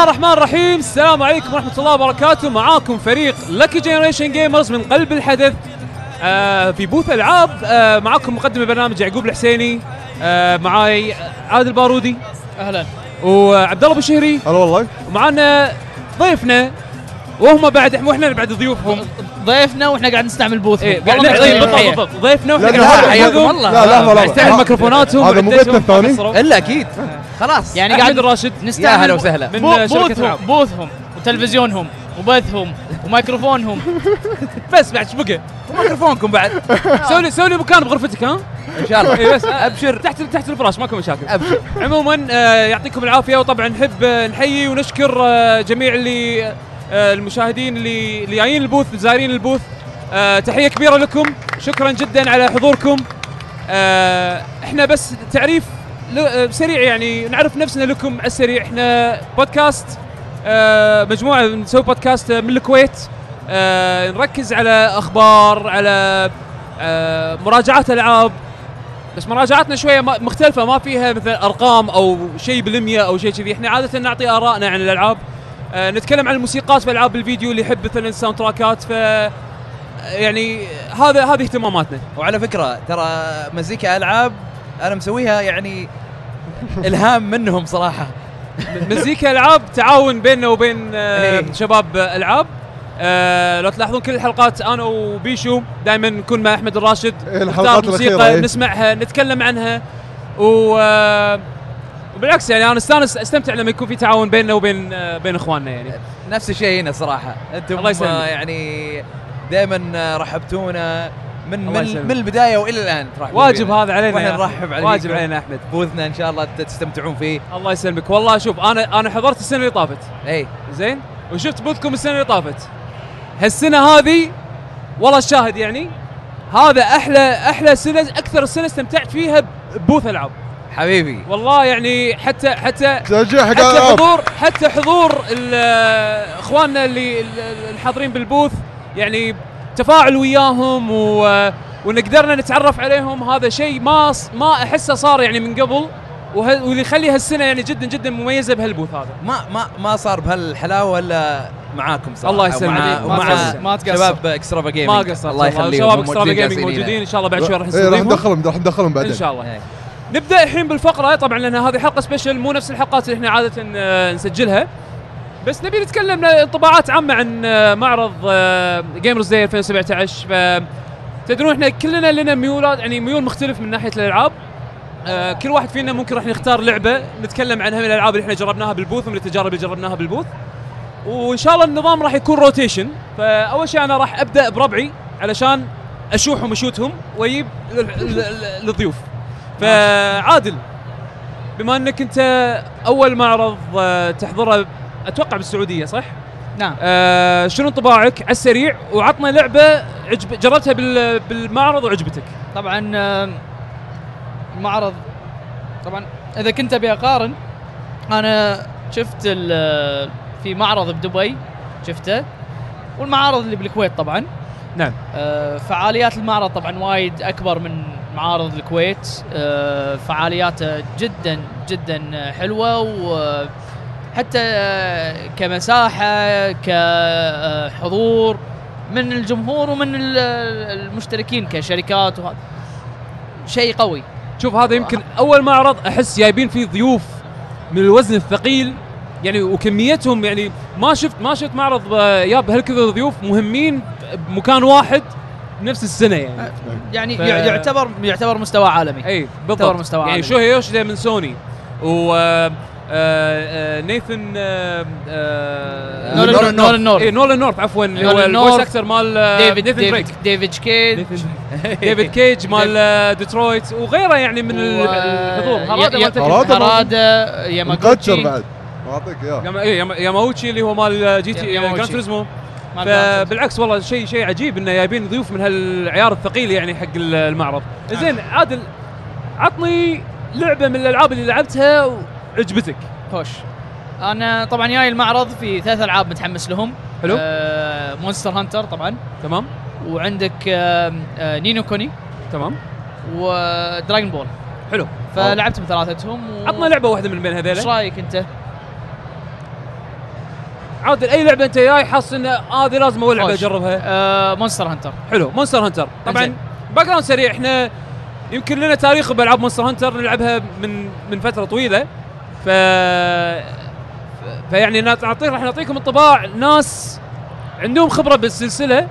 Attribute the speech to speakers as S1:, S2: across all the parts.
S1: الله الرحمن الرحيم السلام عليكم ورحمة الله وبركاته معاكم فريق Lucky Generation Gamers من قلب الحدث آه في booth ألعاب آه معاكم مقدم البرنامج يعقوب الحسيني آه معاي عادل بارودي
S2: أهلا
S1: وعبد الله بشهري
S3: هلا والله
S1: ومعانا ضيفنا وهم بعد وإحنا بعد ضيوفهم
S2: ضيفنا وإحنا قاعد نستعمل booth
S1: إيه قاعد نعطي بالضبط ضيفنا
S3: وإحنا
S1: قاعد.
S3: لا
S1: نستعمل ميكروفوناتهم
S3: هذا مو بيتنا الثاني.
S4: الا أكيد خلاص.
S2: يعني قاعد
S4: يا هلا وسهلا.
S1: من
S2: بو-
S1: booth
S2: هم
S1: booth
S2: هم. وتلفزيونهم وبثهم وميكروفونهم.
S1: بس بعد إيش بقى؟
S4: ميكروفونكم بعد.
S1: سوي لي سوي لي مكان بغرفتك ها؟
S4: إن شاء الله.
S1: إي بس أبشر. تحت تحت الفراش ماكو مشاكل.
S4: أبشر.
S1: عموما آه، يعطيكم العافية وطبعا نحب آه، نحيي ونشكر آه، جميع اللي آه، المشاهدين اللي اللي جايين البوث زايرين البوث. تحية كبيرة لكم. شكرا جدا على حضوركم. إحنا بس تعريف سريع يعني نعرف نفسنا لكم على السريع. إحنا بودكاست آه، مجموعة نسوي بودكاست من الكويت. آه، نركز على أخبار على آه، مراجعات ألعاب. بس مراجعاتنا شوية مختلفة ما فيها مثل أرقام أو شيء بالمية أو شيء كذي. إحنا عادة نعطي آرائنا عن الألعاب. آه نتكلم عن الموسيقات في ألعاب الفيديو اللي يحب مثلا الساوند تراكات ف يعني هذا هذه اهتماماتنا.
S4: وعلى فكرة ترى مزيكا ألعاب أنا مسويها يعني الهام منهم صراحة.
S1: مزيكا العاب تعاون بيننا وبين آه
S4: إيه.
S1: شباب العاب. آه لو تلاحظون كل الحلقات أنا وبيشو دائما نكون مع أحمد الراشد.
S3: إيه،
S1: نختار
S3: الحلقات
S1: موسيقى
S3: إيه.
S1: نسمعها نتكلم عنها. و آه، وبالعكس يعني أنا استانس أستمتع لما يكون في تعاون بيننا وبين آه، بين إخواننا يعني.
S4: نفس الشيء هنا صراحة. أنتم
S1: الله
S4: يعني دائما رحبتونا. من من. من البداية وإلى الآن.
S1: واجب
S4: فينا.
S1: هذا علينا. وإحنا.
S4: نرحب عليكم
S1: واجب علينا أحمد.
S4: بوثنا إن شاء الله تستمتعون فيه.
S1: الله يسلمك. والله شوف أنا أنا حضرت السنة اللي طافت.
S4: اي
S1: زين؟ وشفت بوثكم السنة اللي طافت. هالسنة هذه والله الشاهد يعني هذا أحلى أحلى سنة أكثر سنة استمتعت فيها ببوث ألعاب.
S4: حبيبي.
S1: والله يعني حتى حتى حتى حضور حتى حضور إخواننا اللي ال- الحاضرين بال booth يعني تفاعل وياهم و وإن قدرنا نتعرف عليهم هذا شيء ما ما أحسه صار يعني من قبل وه- واللي يخلي هالسنة يعني جدا جدا مميزة بهال booth هذا.
S4: ما ما ما صار بهالحلاوة إلا معاكم صراحة.
S1: الله يسلمك.
S4: ومع,
S1: ما
S4: ومع
S1: تقصر.
S2: ما تقصر.
S4: شباب Extrava Gaming
S1: ما قصرت
S4: الله يخليهم.
S1: شباب Extra
S4: موجودين Gaming.
S1: موجودين. إن شاء الله بعد شوي راح
S3: إيه راح ندخلهم راح ندخلهم بعدين.
S1: إن شاء الله.
S4: إيه.
S1: نبدأ الحين بالفقرة. طبعا لأن هذه حلقة special مو نفس الحلقات اللي إحنا عادة آه، نسجلها. بس نبي نتكلم انطباعات عامة عن آه، معرض Gamers Day 2017 ف تدرون إحنا كلنا لنا ميولات يعني ميول مختلف من ناحية الألعاب. آه، كل واحد فينا ممكن راح نختار لعبة نتكلم عنها من الألعاب اللي إحنا جربناها بال booth ومن التجارب اللي جربناها بال booth. وإن شاء الله النظام راح يكون rotation فأول شيء أنا راح أبدأ بربعي علشان أشوحهم وشوتهم وأجيب لل- لل- للضيوف فعادل بما إنك أنت أول معرض آه، تحضره أتوقع بالسعودية صح؟
S2: نعم.
S1: آه شنو انطباعك على السريع؟ وعطنا لعبة عجب جربتها بال- بالمعرض وعجبتك.
S2: طبعا المعرض طبعا إذا كنت أبي أقارن أنا شفت ال- في معرض بدبي شفته. والمعارض اللي بالكويت طبعا.
S1: نعم.
S2: آه، فعاليات المعرض طبعا وايد أكبر من معارض الكويت. آه، فعالياته جدا جدا حلوة وحتى آه، كمساحة كحضور من الجمهور ومن ال- المشتركين كشركات وهذا. شيء قوي.
S1: شوف هذا يمكن أول معرض أحس جايبين فيه ضيوف من الوزن الثقيل. يعني وكميتهم يعني ما شفت ما شفت معرض آه، جاب هالكثر ضيوف مهمين بمكان واحد بنفس السنة يعني.
S2: يعني
S1: ف-
S2: يع- يعتبر يعتبر مستوى عالمي.
S1: اي بالضبط.
S2: تعتبر مستوى
S1: يعني
S2: عالمي.
S1: شو يوشيدا من سوني. و آه، آه، نيثن آه، آه،
S2: نولان
S3: نولان
S2: نولان نورث.
S1: إيه نولان نورث عفوا اللي هو الفويس أكتر مال آه،
S2: ديفيد
S1: نيثن
S2: ديفيد
S1: دريك
S2: ديفيد كيد
S1: ديفيد- كيج مال آه، ديترويت وغيره يعني من ال- الحضور. هراده
S3: مكتر
S2: ياماغوتشي.
S3: بعد. ما اعطيك اياه
S1: ياما- إيه، ياما- ياماوتشي اللي هو مال GT
S2: ياماوتشي. Gran Turismo.
S1: فبالعكس والله شيء شيء عجيب إنه جايبين ضيوف من هالعيار الثقيل يعني حق ال- المعرض. زين عادل عطني لعبة من الألعاب اللي لعبتها وعجبتك
S2: خوش. أنا طبعا جاي المعرض في ثلاث ألعاب متحمس لهم.
S1: حلو.
S2: آه Monster Hunter طبعا.
S1: تمام.
S2: وعندك آه آه Ni no Kuni.
S1: تمام.
S2: و Dragon Ball
S1: حلو.
S2: فلعبت بثلاثتهم و...
S1: عطنا لعبة واحدة من بين
S2: إيش
S1: هذيلا
S2: رأيك أنت؟
S1: عادل أي لعبة أنت جاي حاسس إن هذه لازم أول
S2: لعبة.
S1: أجربها؟
S2: آه Monster Hunter
S1: حلو Monster Hunter طبعا. Background سريع إحنا يمكن لنا تاريخ بألعاب Monster Hunter نلعبها من من فترة طويلة. ف فيعني نعطيك راح نعطيكم انطباع. ناس عندهم خبرة بالسلسلة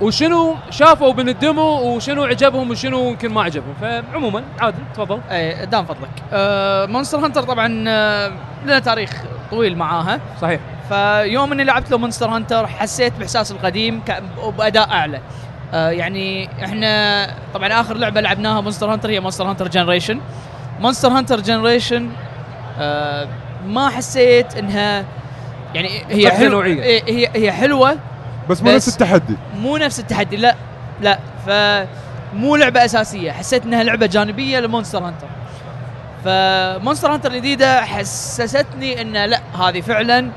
S1: وشنو شافوا من ال demo وشنو عجبهم وشنو يمكن ما عجبهم. فعموما عادل تفضل.
S2: أي دام فضلك. آه Monster Hunter طبعا آه لنا تاريخ طويل معاها.
S1: صحيح.
S2: فيوم إني لعبت له Monster Hunter حسيت بإحساس القديم وباداء أعلى. آه يعني إحنا طبعا آخر لعبة لعبناها Monster Hunter هي Monster Hunter Generation Monster Hunter Generation آه ما حسيت إنها يعني هي حلوة.
S1: نوعية.
S2: هي هي- حلوة
S3: بس مو نفس التحدي.
S2: مو نفس التحدي. لا لا. ف مو لعبة أساسية. حسيت إنها لعبة جانبية ل Monster Hunter. ف Monster Hunter الجديدة حسستني ان لا هذه فعلا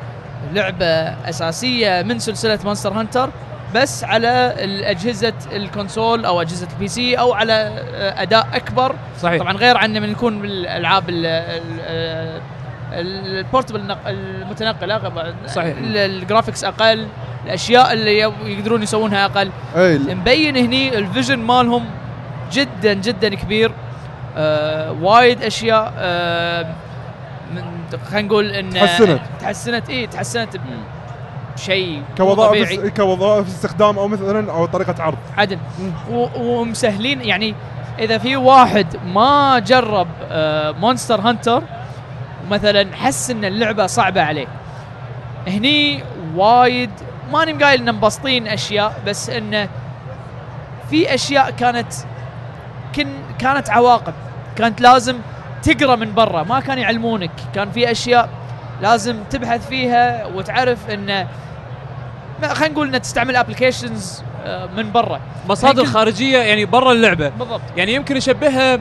S2: لعبة أساسية من سلسلة Monster Hunter. بس على اجهزه ال console أو أجهزة ال PC أو على آه، أداء أكبر.
S1: صحيح.
S2: طبعا غير عن من يكون بالألعاب ال- ال- ال- ال portable النق- المتنقلة.
S1: صحيح.
S2: ال- ال graphics أقل الأشياء اللي يقدرون يسوونها
S3: أقل.
S2: مبين هني ال vision مالهم جدا جدا كبير. آه وايد أشياء آه من خلينا نقول إن
S3: تحسنت.
S2: تحسنت. إي تحسنت بشيء مو
S3: كوظائف
S2: طبيعي
S3: كوظائف استخدام أو مثلا أو طريقة عرض.
S2: عدل. ومسهلين يعني إذا في واحد ما جرب آه Monster Hunter مثلا حس إن اللعبة صعبة عليه. هني وايد ماني مقايل ان مبسطين أشياء بس إنه في أشياء كانت كن كانت عواقب. كانت لازم تقرأ من برا. ما كانوا يعلمونك. كان في أشياء لازم تبحث فيها وتعرف ما- خلينا نقول انه تستعمل ابلكيشنز من برا.
S1: مصادر خارجية يعني برا اللعبة.
S2: بالضبط.
S1: يعني يمكن يشبهها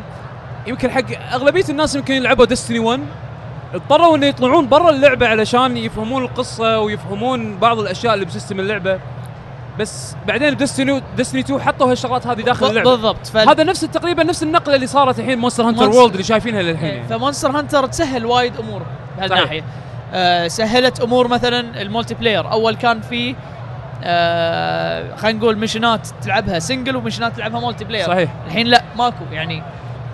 S1: يمكن حق أغلبية الناس يمكن يلعبوا Destiny 1 اضطروا انه يطلعون برا اللعبة علشان يفهمون القصة ويفهمون بعض الأشياء اللي ب system اللعبة. بس بعدين Destiny Destiny 2 حطوا هالشغلات هذه داخل اللعبة.
S2: بالضبط. فال...
S1: هذا نفس تقريبا نفس النقلة اللي صارت الحين Monster
S2: Hunter
S1: World اللي شايفينها للحين. يعني.
S2: ف Monster Hunter تسهل وايد أمور بهالناحية. آه سهلت أمور مثلا ال multiplayer. أول كان في آه خلينا نقول mission ات تلعبها single و mission ات تلعبها multiplayer.
S1: صحيح.
S2: الحين لا ماكو. يعني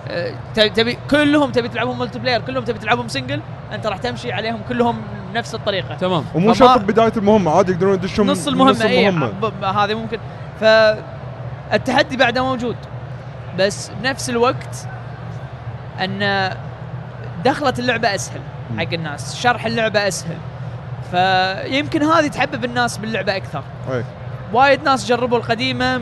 S2: آه، تبي تبي كلهم تبي تلعبهم multiplayer كلهم تبي تلعبهم single أنت راح تمشي عليهم كلهم بنفس الطريقة.
S1: تمام.
S3: ومو شرط بداية المهمة عادي يقدرون يدشون
S2: نص المهمة
S3: نص
S2: اي
S3: المهمة.
S2: ب- ب- هذه ممكن. فالتحدي بعده موجود. بس بنفس الوقت أن دخلت اللعبة
S3: أسهل.
S2: حق الناس. شرح اللعبة أسهل. فيمكن هذه تحبب الناس باللعبة أكثر.
S3: أي.
S2: وايد ناس جربوا القديمة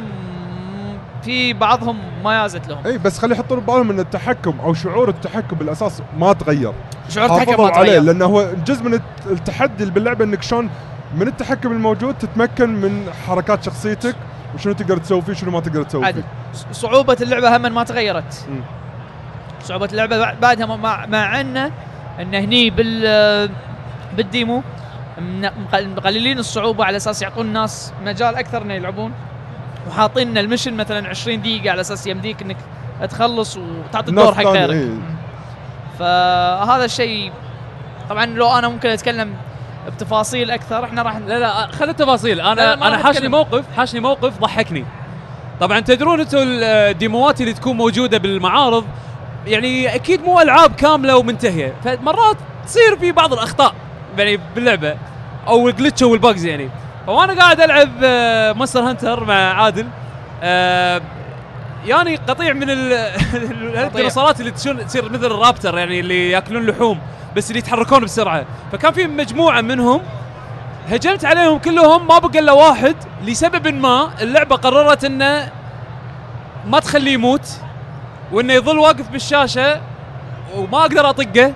S2: في بعضهم ما يازت لهم.
S3: أي بس خلي يحطون ببالهم إن التحكم أو شعور التحكم بالأساس ما تغير.
S2: شعور التحكم ما
S3: عليه
S2: تغير
S3: لأنه هو جزء من الت- التحدي باللعبة إنك شلون من التحكم الموجود تتمكن من حركات شخصيتك وشنو تقدر تسوي فيه شنو ما تقدر تسوي فيه.
S2: صعوبة اللعبة هم ما تغيرت.
S3: مم.
S2: صعوبة اللعبة بع- بعدها مع, مع أنه إن هني بال بالديمو. مقللين الصعوبة على أساس يعطون الناس مجال أكثر إنه يلعبون. وحاطين المشن مثلا 20 دقيقة على أساس يمديك إنك تخلص وتعطي الدور حق غيرك
S3: إيه.
S2: فهذا الشيء طبعا لو أنا ممكن أتكلم بتفاصيل أكثر إحنا راح
S1: لا لا خلي التفاصيل.
S2: لا،
S1: أنا
S2: لا، ما أنا
S1: حاشني. موقف حاشني موقف ضحكني. طبعا تدرون أنتم الديموات اللي تكون موجودة بالمعارض يعني أكيد مو ألعاب كاملة ومنتهية. فمرات تصير في بعض الأخطاء يعني باللعبة أو ال glitch أو ال bugs يعني. فوانا قاعد ألعب Monster Hunter مع عادل. آه، يعني قطيع من ال- الديناصورات اللي تصير مثل ال raptor يعني اللي يأكلون لحوم بس اللي يتحركون بسرعة. فكان في مجموعة منهم هجمت عليهم كلهم ما بقى إلا واحد. لسبب ما اللعبة قررت إنه ما تخليه يموت. وإنه يظل واقف بالشاشة وما أقدر أطقه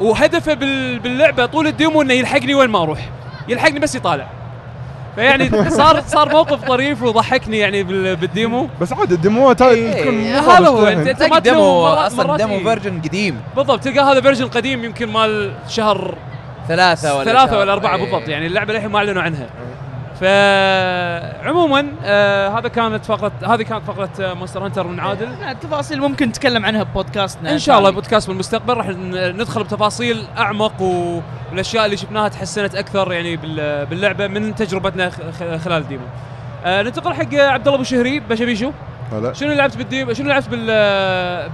S1: وهدفه بال- باللعبة طول ال demo إنه يلحقني وين ما أروح يلحقني بس يطالع فيعني صار صار موقف طريف وضحكني يعني بال- بال demo
S3: بس عادي ال demoات هاي
S4: إيه،
S3: تكون
S4: إيه،
S1: هذا هو،
S3: تهن.
S1: ما demo
S4: أصلا
S1: demo.
S4: version قديم
S1: بالضبط تلقى هذا version قديم يمكن مال شهر
S4: ثلاثة ولا
S1: ثلاثة. ولا أربعة
S4: إيه.
S1: بالضبط يعني اللعبة للحين ما أعلنوا عنها فعموما آه هذا كانت فقره هذه كانت فقرة آه، Monster Hunter من عادل
S2: لا، التفاصيل ممكن نتكلم عنها ب
S1: podcastنا إن شاء الله
S2: الثاني.
S1: بودكاست بالمستقبل راح ندخل بتفاصيل أعمق والأشياء اللي شفناها تحسنت أكثر يعني بال- باللعبة من تجربتنا خلال ال demo. آه ننتقل حق عبد الله أبو شهري بشبيشو
S3: هلا
S1: شنو لعبت بال demo شنو لعبت بال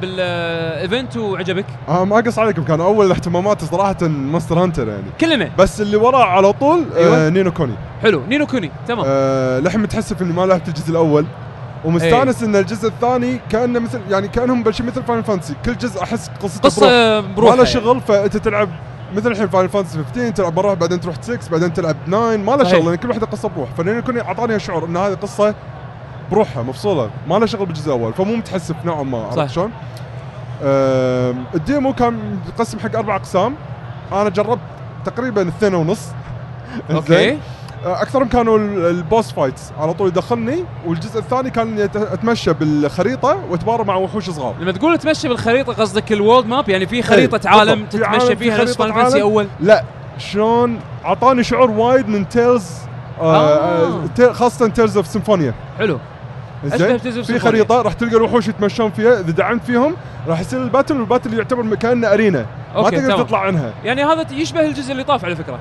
S1: بال event وعجبك؟
S3: آه ما أقص عليكم كان أول اهتماماتي صراحة Monster Hunter يعني
S1: كلنا
S3: بس اللي وراه على طول
S1: أيوة.
S3: آه Ni no Kuni
S1: حلو Ni no Kuni تمام
S3: آه لحين متحسف إني ما لعبت الجزء الأول ومستانس إن الجزء الثاني كأنه مثل يعني كأنهم بلشين مثل Final Fantasy كل جزء أحس قصته بروح.
S1: قصه بروحها
S3: ما له. شغل فأنت تلعب مثل الحين Final Fantasy 15 تلعب مره بعدين تروح 6 بعدين تلعب 9 ما له. شغل لأن كل واحدة قصة بروح ف Ni no Kuni أعطاني شعور إن هذه قصة بروحها مفصوله ما له شغل بالجزء الأول فمو متحسف نوعا ما. عرفت شلون؟ آم، ال demo كان مقسم حق أربع أقسام أنا جربت تقريبا اثنين ونص أوكي؟ آه، أكثرهم كانوا ال- boss fights على طول يدخلني والجزء الثاني كان أتمشى بالخريطة وأتبارى مع وحوش صغار
S1: لما تقول تمشي بالخريطة قصدك ال world map يعني في خريطة
S3: إيه،
S1: عالم
S3: بالضبط. في
S1: تتمشى
S3: عالم، في
S1: فيها نفس
S3: عالم.
S1: أول
S3: لا شلون أعطاني شعور وايد من Tales آه
S1: آه.
S3: آه. خاصة Tales of Symphonia
S1: حلو
S3: زين في. خريطة راح تلقى الوحوش يتمشون فيها إذا دعمت فيهم راح يصير ال battle وال battle يعتبر كانه arena. ما تقدر
S1: تمام.
S3: تطلع عنها.
S1: يعني هذا يشبه الجزء اللي طاف على فكرة.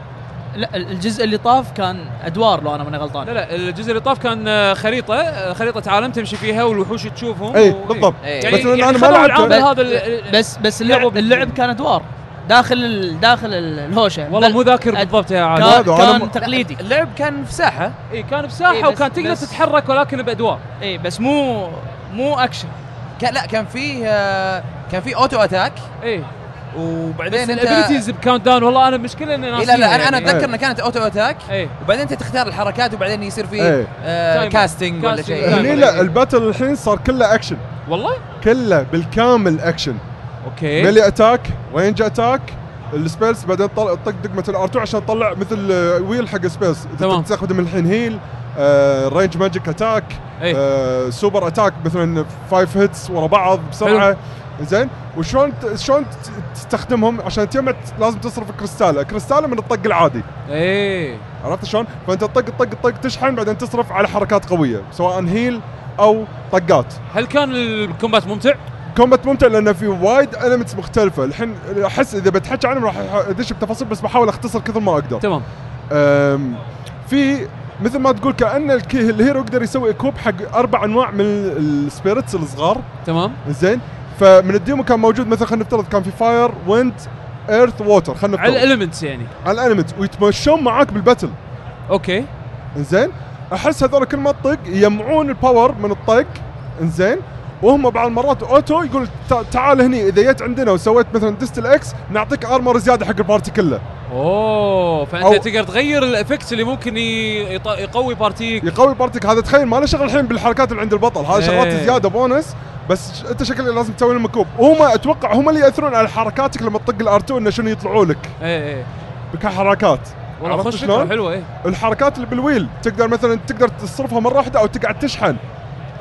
S2: لا الجزء اللي طاف كان أدوار لو أنا ماني غلطان.
S1: لا لا الجزء اللي طاف كان آه، خريطة آه، خريطة عالم تمشي فيها والوحوش تشوفهم.
S3: إي
S1: و-
S3: بالضبط.
S1: يعني
S3: بس
S1: يعني
S3: أنا ما لعبت-
S1: هذا
S2: بس بس اللعب, اللعب كان أدوار. داخل ال داخل ال- الهوشة.
S1: والله مو ذاكر بالضبط يا عادل.
S2: كان, كان تقليدي.
S4: اللعب كان في ساحه
S1: اي كان بساحه
S2: إيه، بس-
S1: وكان تقدر
S2: بس-
S1: تتحرك ولكن بأدوار.
S2: اي بس مو مو أكشن.
S4: كان لا كان فيه آه، كان فيه auto attack.
S1: اي بس
S4: وبعدين انت
S1: ال abilities ب countdown والله أنا المشكلة إني
S4: إيه
S1: ناسيها
S4: لا لا أنا أنا
S1: يعني.
S4: أتذكر انها كانت auto attack.
S1: اي
S4: وبعدين أنت تختار الحركات وبعدين يصير فيه
S3: إيه.
S4: آه. casting ولا. شيء.
S3: هني لا ال battle الحين صار كله اكشن
S1: والله؟
S3: كله بالكامل action
S1: okay.
S3: melee attack range attack. ال spells بعدين طل- طق دقمة ال R 2 عشان تطلع مثل آه، wheel حق spells إذا
S1: تمام.
S3: تستخدم الحين heal آه range magic attack.
S1: اي
S3: آه super attack مثلا five hits ورا بعض بسرعة. زين. وشلون ت- شلون ت- تستخدمهم؟ عشان تجمع لازم تصرف كريستاله كريستاله من الطق العادي.
S1: اي
S3: عرفت شلون؟ فأنت تطق طق طق تشحن بعدين تصرف على حركات قوية سواء heal أو طقات.
S1: هل كان ال combat ممتع؟
S3: combat ممتع لأنه في وايد elements مختلفة. الحين أحس إذا بتحكي عنهم راح أدش بتفاصيل بس بحاول أختصر كثر ما أقدر.
S1: تمام.
S3: أم، في مثل ما تقول كأن ال hero يقدر يسوي equip حق أربع أنواع من ال spirits الصغار.
S1: تمام.
S3: زين. فمن ال demo كان موجود مثلا خلينا نفترض كان في fire wind earth water خلينا
S1: على
S3: نفترض
S1: ال elements يعني.
S3: على ال element ويتمشون معاك بال
S1: battle okay.
S3: انزين أحس هذول كل ما تطق يجمعون ال power من الطق انزين وهم بعض المرات auto يقول تع- تعال هني إذا جيت عندنا وسويت مثلا distill X نعطيك armor زيادة حق ال party كله.
S1: أوه فأنت
S3: أو-
S1: تقدر تغير ال effects اللي ممكن يقوي ال partyك.
S3: يقوي partyك. هذا تخيل ما له شغل الحين بالحركات اللي عند البطل. هذا شغلات
S1: إيه.
S3: زيادة بونس. بس أنت شكل لازم تسوي لهم equip. وهم أتوقع هم اللي يأثرون على حركاتك لما تطق ال R 2 إنه شنو يطلعوا لك.
S1: اي اي
S3: كحركات
S1: والله خوش فكره؟ حلوة اي
S3: الحركات اللي بال wheel تقدر مثلا تقدر تصرفها مرة واحدة أو تقعد تشحن.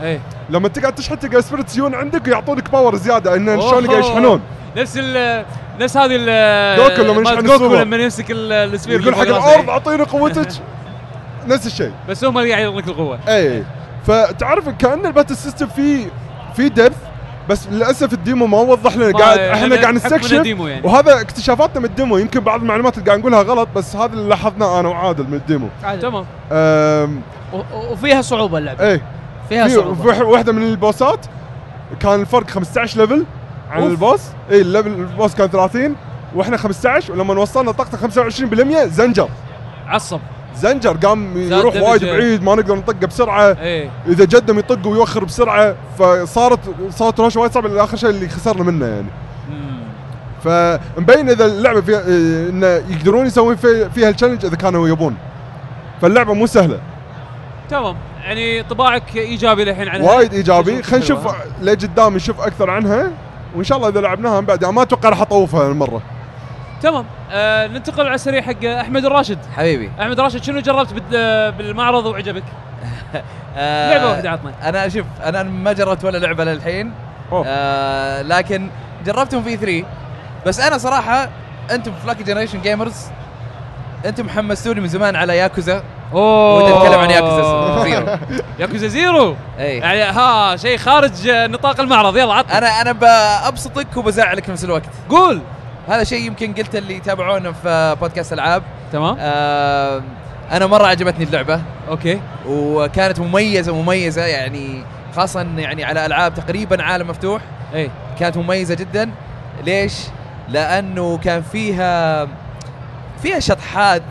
S1: اي
S3: لما تقعد تشحن تلقى spirits يجون عندك ويعطونك power زيادة إن شلون. قاعد يشحنون.
S1: نفس ال نفس هذه ال
S3: Goku لما يشحن
S1: Goku
S3: ال super.
S1: لما يمسك ال- sphere
S3: يقول حق. الأرض أعطيني قوتك. نفس الشيء.
S1: بس هم اللي قاعد يعطونك القوة.
S3: اي فتعرف كأن ال battle system فيه في depth بس للأسف ال demo ما وضح لنا. قاعد إحنا قاعد نستكشف.
S1: يعني.
S3: وهذا اكتشافاتنا من ال demo. يمكن بعض المعلومات اللي قاعد نقولها غلط بس هذا اللي لاحظناه أنا وعادل من ال
S2: demo. تمام. وفيها صعوبة اللعبة.
S3: إيه.
S2: فيها
S3: في
S2: صعوبه
S3: واحدة من ال bossات. كان الفرق 15 level عن
S1: أوف.
S3: ال boss. إي ال level ال boss كان 30 وإحنا 15 ولما وصلنا طاقته 25% زنجر.
S1: عصب.
S3: زنجر. قام يروح وايد. بعيد ما نقدر نطقه بسرعة.
S1: إي.
S3: إذا جدم يطق ويوخر بسرعة فصارت صارت روشه وايد صعبة اخر شيء اللي خسرنا منه يعني. فمبين إذا اللعبة فيها إنه يقدرون يسوون في- فيها ال challenge إذا كانوا يبون. فاللعبة مو سهلة.
S1: تمام. يعني طباعك إيجابي للحين عنها.
S3: وايد
S1: إيجابي.
S3: خلينا نشوف؟ لقدام نشوف أكثر عنها. وإن شاء الله إذا لعبناها من بعد. يعني ما أتوقع راح أطوفها المره
S1: تمام. آه ننتقل على السريع حق أحمد الراشد.
S4: حبيبي.
S1: أحمد الراشد شنو جربت بال- بالمعرض وعجبك؟
S4: آه
S1: لعبة واحدة عطنا.
S4: أنا شوف أنا ما جربت ولا لعبة للحين. آه لكن جربتهم في 3 بس أنا صراحة أنتم في Lucky Generation Gamers أنتم حمستوني من زمان على ياكوزا.
S1: أوه.
S4: ونتكلم عن Yakuza Zero.
S1: Yakuza Zero؟
S4: اي
S1: يعني ها شيء خارج نطاق المعرض. يلا عطنا
S4: أنا أنا بابسطك وبزعلك في نفس الوقت.
S1: قول.
S4: هذا شيء يمكن قلته اللي يتابعونا في بودكاست ألعاب.
S1: تمام.
S4: آه أنا مرة عجبتني اللعبة.
S1: okay.
S4: وكانت مميزة مميزة يعني خاصه يعني على ألعاب تقريبا عالم مفتوح.
S1: اي
S4: كانت مميزة جدا. ليش؟ لأنه كان فيها فيها شطحات.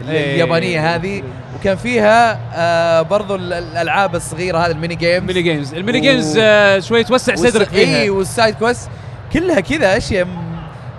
S4: اليابانية هذه. وكان فيها آه برضو ال- الألعاب الصغيرة هذه ال mini
S1: games. Mini games.
S4: ال
S1: mini games آه شوي توسع صدرك
S4: اي
S1: فيها
S4: وال side quest كلها كذا أشياء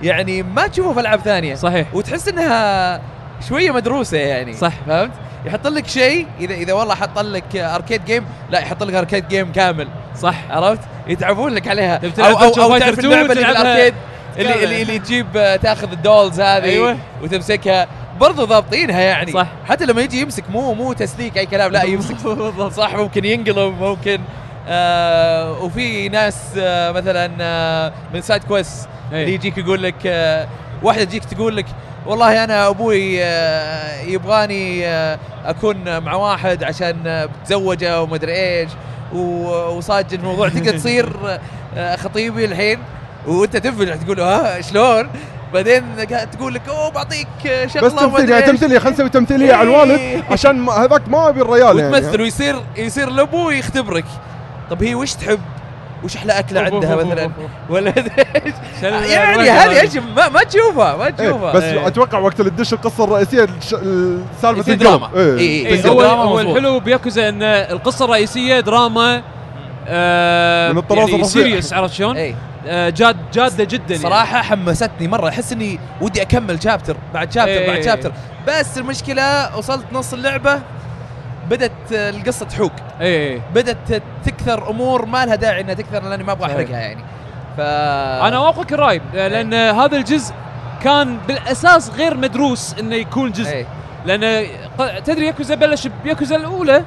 S4: يعني ما تشوفها في ألعاب ثانية.
S1: صحيح.
S4: وتحس إنها شوية مدروسة يعني.
S1: صح.
S4: فهمت؟ يحط لك شيء إذا إذا والله حط لك arcade game لا يحط لك arcade game كامل.
S1: صح.
S4: عرفت؟ يتعبون لك عليها.
S1: أو
S4: أو,
S1: أو
S4: تعرف
S1: 2
S4: اللعبة اللي في
S1: تلعبها
S4: ال arcade
S1: اللي.
S4: اللي, اللي تجيب آه، تاخذ ال dolls هذه
S1: أيوة.
S4: وتمسكها. برضو ضابطينها يعني.
S1: صح.
S4: حتى لما يجي يمسك مو مو تسليك أي كلام لا يمسك. صح ممكن ينقلب ممكن. آه وفي ناس آه مثلا آه من side quest
S1: إيه.
S4: اللي يجيك يقول لك آه واحدة تجيك تقول لك والله أنا أبوي آه يبغاني آه أكون مع واحد عشان آه بتزوجه ومدري إيش وصاج الموضوع تقدر تصير آه خطيبي الحين. وأنت تنفجع تقول ها شلون؟ بعدين قاعد تقول لك أوه بعطيك شغلة
S3: بس تمثيل
S4: ومدري
S3: يعني
S4: إيش.
S3: تمثيلية خلينا نسوي تمثيلية على الوالد
S4: إيه.
S3: عشان هذاك ما أبي الريال يعني
S4: وتمثل ويصير يصير الابو يختبرك طب هي وش تحب؟ وش أحلى أكلة عندها مثلا ولا يعني هذه. اشياء ما, ما تشوفها ما
S3: إيه
S4: تشوفها
S3: بس
S1: إيه.
S3: أتوقع وقت اللي تدش القصة الرئيسية الش- سالفة
S4: يصير
S3: القلب
S4: دراما. إيه،
S1: إيه
S4: يصير
S1: هو هو. الحلو بياكوزا إن القصة الرئيسية دراما آه
S3: من الطراز
S1: يعني. serious عرفت شلون؟
S4: إي
S1: آه جاد جادة جدا يعني.
S4: صراحة حمستني مرة أحس إني ودي أكمل chapter بعد
S1: chapter.
S4: بعد chapter بس المشكلة وصلت نص اللعبة بدت القصة تحوق
S1: إي
S4: بدت تكثر أمور ما لها داعي إنها تكثر لاني ما
S1: أبغى.
S4: أحرقها يعني ف
S1: أنا اوافقك الراي آه، لأن هذا الجزء كان بالأساس غير مدروس إنه يكون جزء
S4: إيه.
S1: لأن تدري ياكوزا بلش بياكوزا الأولى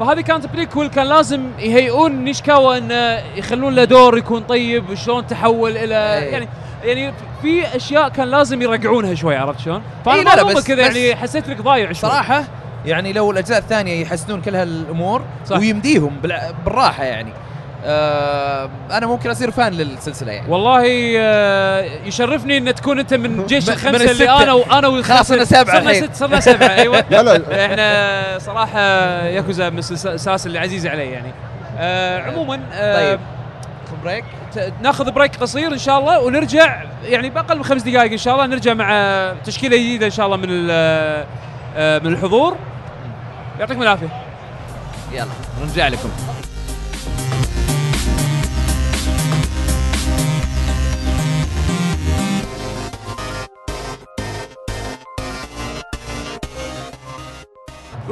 S1: فهذه كانت prequel كان لازم يهيئون نيشيكياما انه يخلون له دور يكون طيب وشلون تحول إلى
S4: إيه.
S1: يعني يعني في أشياء كان لازم يراجعونها شوي عرفت شلون؟ فأنا
S4: إيه، لا، لا، بس-
S1: كذا يعني حسيت إنك ضايع شوي
S4: صراحة يعني لو الأجزاء الثانية يحسنون كل هالأمور
S1: صح.
S4: ويمديهم بالراحة يعني أنا ممكن أصير fan للسلسلة يعني.
S1: والله آه، يشرفني إن تكون أنت من جيش الخمسة
S4: من
S1: اللي. أنا وأنا والخمسة.
S4: خلاص صرنا سبعة
S1: صرنا
S4: الحين.
S1: ست صرنا سبعه أيوه.
S3: لا لا.
S1: إحنا صراحة ياكوزا من السلاسل اللي عزيزه علي يعني. آه عموما آه
S4: طيب. break
S1: ت- ناخذ break قصير إن شاء الله ونرجع يعني بأقل من خمس دقائق إن شاء الله نرجع مع تشكيلة جديدة إن شاء الله من آه، من الحضور. يعطيكم العافية.
S4: يلا. نرجع لكم.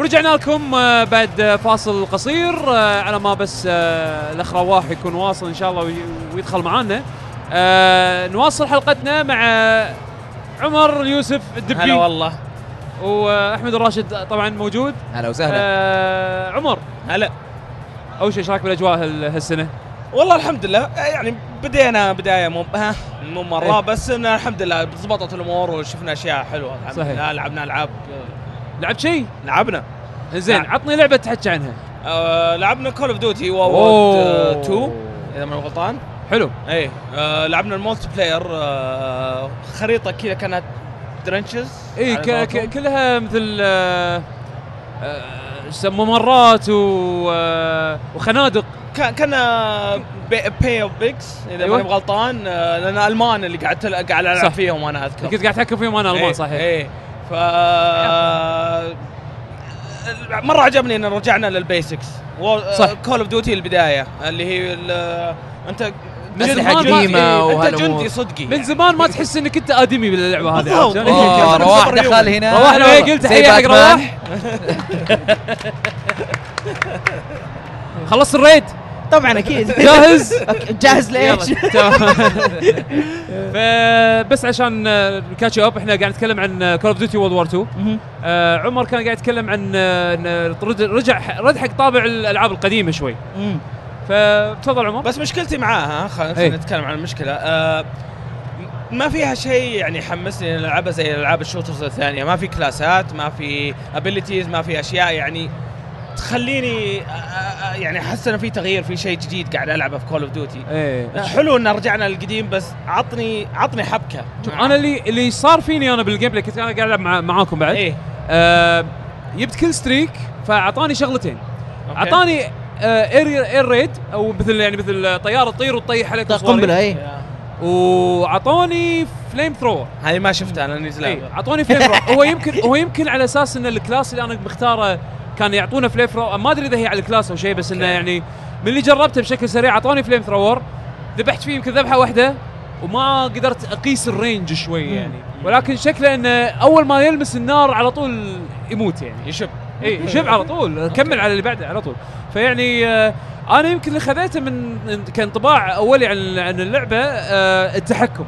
S1: ورجعنا لكم آه، بعد فاصل قصير آه، على ما بس آه، الأخ رواح يكون واصل إن شاء الله وي- ويدخل معانا. نواصل حلقتنا مع عمر اليوسف
S5: هلا
S1: الذيب
S5: والله.
S1: وأحمد الراشد طبعا موجود.
S4: هلا وسهلا.
S1: آه عمر.
S5: هلا.
S1: أول شيء إيش رايك بالأجواء هال- هالسنة؟
S5: والله الحمد لله. يعني بدينا بداية مو ها مو مرة
S1: إيه.
S5: بس إن الحمد لله ضبطت الأمور وشفنا أشياء حلوة. الحمد
S1: صحيح.
S5: لله لعبنا ألعاب
S1: لعبت شيء؟
S5: لعبنا
S1: زين
S5: نعم.
S1: عطني لعبة تحكي عنها
S5: آه لعبنا Call of Duty.
S1: World
S5: War 2 إذا ماني غلطان
S1: حلو
S5: إيه آه لعبنا ال multiplayer آه خريطة كذا كانت trenches
S1: اي كلها مثل آه آه، ممرات و آه وخنادق
S5: كان كان Bay of Pigs إذا
S1: أيوة.
S5: ماني غلطان آه لأن ألمان اللي قعدت قاعد
S1: ألعب.
S5: فيهم وأنا أذكر
S1: كنت قاعد تحكم فيهم أنا ألمان
S5: إيه،
S1: صحيح
S5: إيه ف مرة عجبني إن رجعنا لل basics
S1: صح.
S5: كول اوف ديوتي البداية اللي هي ال-
S1: أنت
S4: قديمة
S1: إيه،
S5: أنت
S4: وهالأمور.
S5: جندي صدقي
S1: من زمان ما تحس إنك أنت أدمي باللعبة هذه
S4: رواح
S5: سوبر
S4: دخل. هنا
S1: رواح لو قلت تحيه حق. رواح خلصت الريد
S6: طبعا أكيد
S1: جاهز؟
S6: جاهز
S1: تمام. فبس عشان كاتش اب إحنا قاعد نتكلم عن كول اوف ديوتي وورلد وور 2
S6: مهم.
S1: آه، عمر كان قاعد يتكلم عن آه، رجع رد حق طابع الألعاب القديمة شوي. فتفضل عمر
S5: بس مشكلتي معاها خلينا
S1: إيه.
S5: نتكلم عن المشكلة آه ما فيها شيء يعني يحمسني ألعبها زي الالعاب ال shooters الثانية ما في كلاسات ما في abilities ما في أشياء يعني تخليني أ- أ- يعني أحس إنه في تغيير في شيء جديد قاعد العبه في Call of Duty
S1: إيه.
S5: حلو إن رجعنا للقديم بس عطني عطني حبكة.
S1: شوف أنا اللي اللي صار فيني أنا بال gameplay كنت أنا قاعد ألعب مع معاكم بعد.
S5: إيه.
S1: آه جبت kill streak فأعطاني شغلتين. أعطاني آه air air raid أو مثل يعني مثل طيارة تطير وتطيح عليك.
S6: قنبله اي
S5: يا.
S1: واعطاني flamethrower
S5: هذه ما شفتها أنا نزل
S1: اي أعطوني flamethrower هو يمكن هو يمكن على أساس إن ال class اللي أنا مختاره كان يعطونا flamethrower ما أدري إذا هي على ال class أو شيء بس
S5: إنه.
S1: يعني من اللي جربته بشكل سريع اعطوني flamethrower ذبحت فيه يمكن ذبحة واحدة وما قدرت أقيس ال range شوي يعني. ولكن شكله إنه أول ما يلمس النار على طول يموت يعني.
S5: يشب.
S1: إي شب على طول كمل على اللي بعده على طول. فيعني آه أنا يمكن اللي خذيته من كانطباع أولي عن عن اللعبة آه التحكم.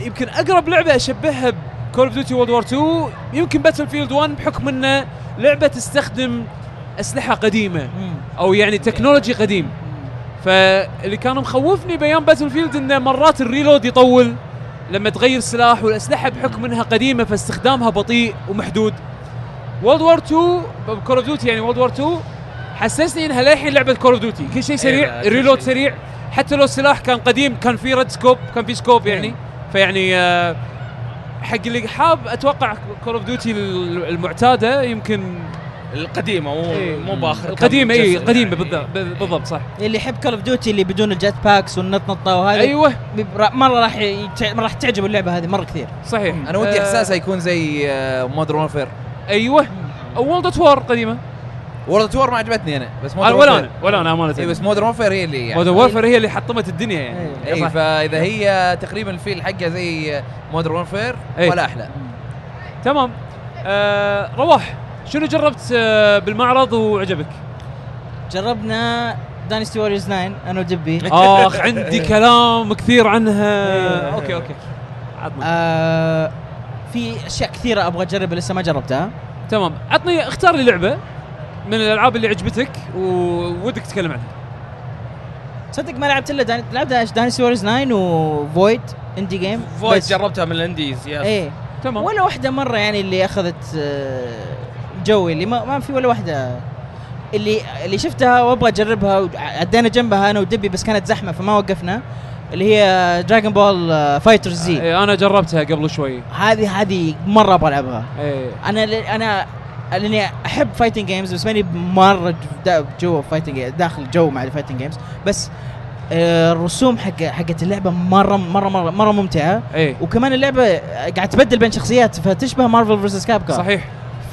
S1: يمكن أقرب لعبة أشبهها ب Call of Duty World War 2 يمكن Battlefield 1 بحكم إنه لعبة تستخدم أسلحة قديمة أو يعني technology قديم. فاللي كان مخوفني بأيام Battlefield إنه مرات ال reload يطول. لما تغير سلاح والأسلحة بحكم إنها قديمة فاستخدامها بطيء ومحدود. World War 2 Call of Duty يعني World War 2 حسسني إنها للحين لعبة Call of Duty كل شيء سريع
S5: لا، كل
S1: ال
S5: reload.
S1: سريع. حتى لو السلاح كان قديم كان في red scope كان في scope يعني. فيعني آه، حق اللي حاب أتوقع كول اوف ديوتي المعتادة يمكن
S5: القديمة مو
S1: إيه.
S5: مو بآخر
S1: القديمة اي قديمه
S5: يعني.
S1: بالضبط بالضبط صح.
S6: اللي يحب Call of Duty اللي بدون ال jet packs والنطنطه وهذه أيوه. مرة راح يتع- راح تعجب اللعبة هذه مرة كثير.
S1: صحيح.
S4: أنا ودي
S1: آه،
S4: إحساسها يكون زي Modern
S1: Warfare أيوه. World at War قديمة.
S4: World War ما عجبتني أنا بس
S1: أنا
S4: Modern
S1: ولا
S4: Warfare
S1: أنا ولا أنا امانه
S4: اي بس Modern Warfare هي اللي يعني.
S1: Modern Warfare هي اللي حطمت الدنيا يعني.
S6: إيه.
S4: اي
S1: صح.
S4: فإذا هي تقريبا ال feel حقها زي Modern Warfare
S1: إي.
S4: ولا أحلى.
S1: تمام. آه رواح شنو جربت آه بالمعرض وعجبك؟
S6: جربنا Dynasty Warriors 9 أنا ودبي
S1: آخ عندي كلام كثير عنها.
S6: إيه.
S1: okay okay. عطنا
S6: آه في أشياء كثيرة أبغى أجربها لسه ما جربتها.
S1: تمام. عطني اختار لي لعبة. من الألعاب اللي عجبتك وودك تتكلم عنها.
S6: تصدق ما لعبت إلا Dyn... لعبت Dynasty Warriors 9 و Void indie
S5: game Void
S6: بس.
S5: جربتها من ال indies
S6: yes إيه.
S1: تمام.
S6: ولا واحدة مرة يعني اللي أخذت آه، joy اللي ما, ما في ولا واحدة. اللي اللي شفتها وأبغى أجربها عدينا جنبها أنا ودبي بس كانت زحمة فما وقفنا. اللي هي Dragon Ball FighterZ زي
S1: إيه أنا جربتها قبل شوي.
S6: هذه هذه مرة أبغى ألعبها.
S1: إيه.
S6: أنا ل- أنا لأني أحب fighting games بس ماني مرة دا- جو fighting داخل جو مع ال fighting games بس آه، الرسوم حق حقت اللعبة مرة مرة مرة مرة ممتعة.
S1: إيه.
S6: وكمان اللعبة قاعد تبدل بين شخصيات فتشبه Marvel vs Cap
S1: صحيح.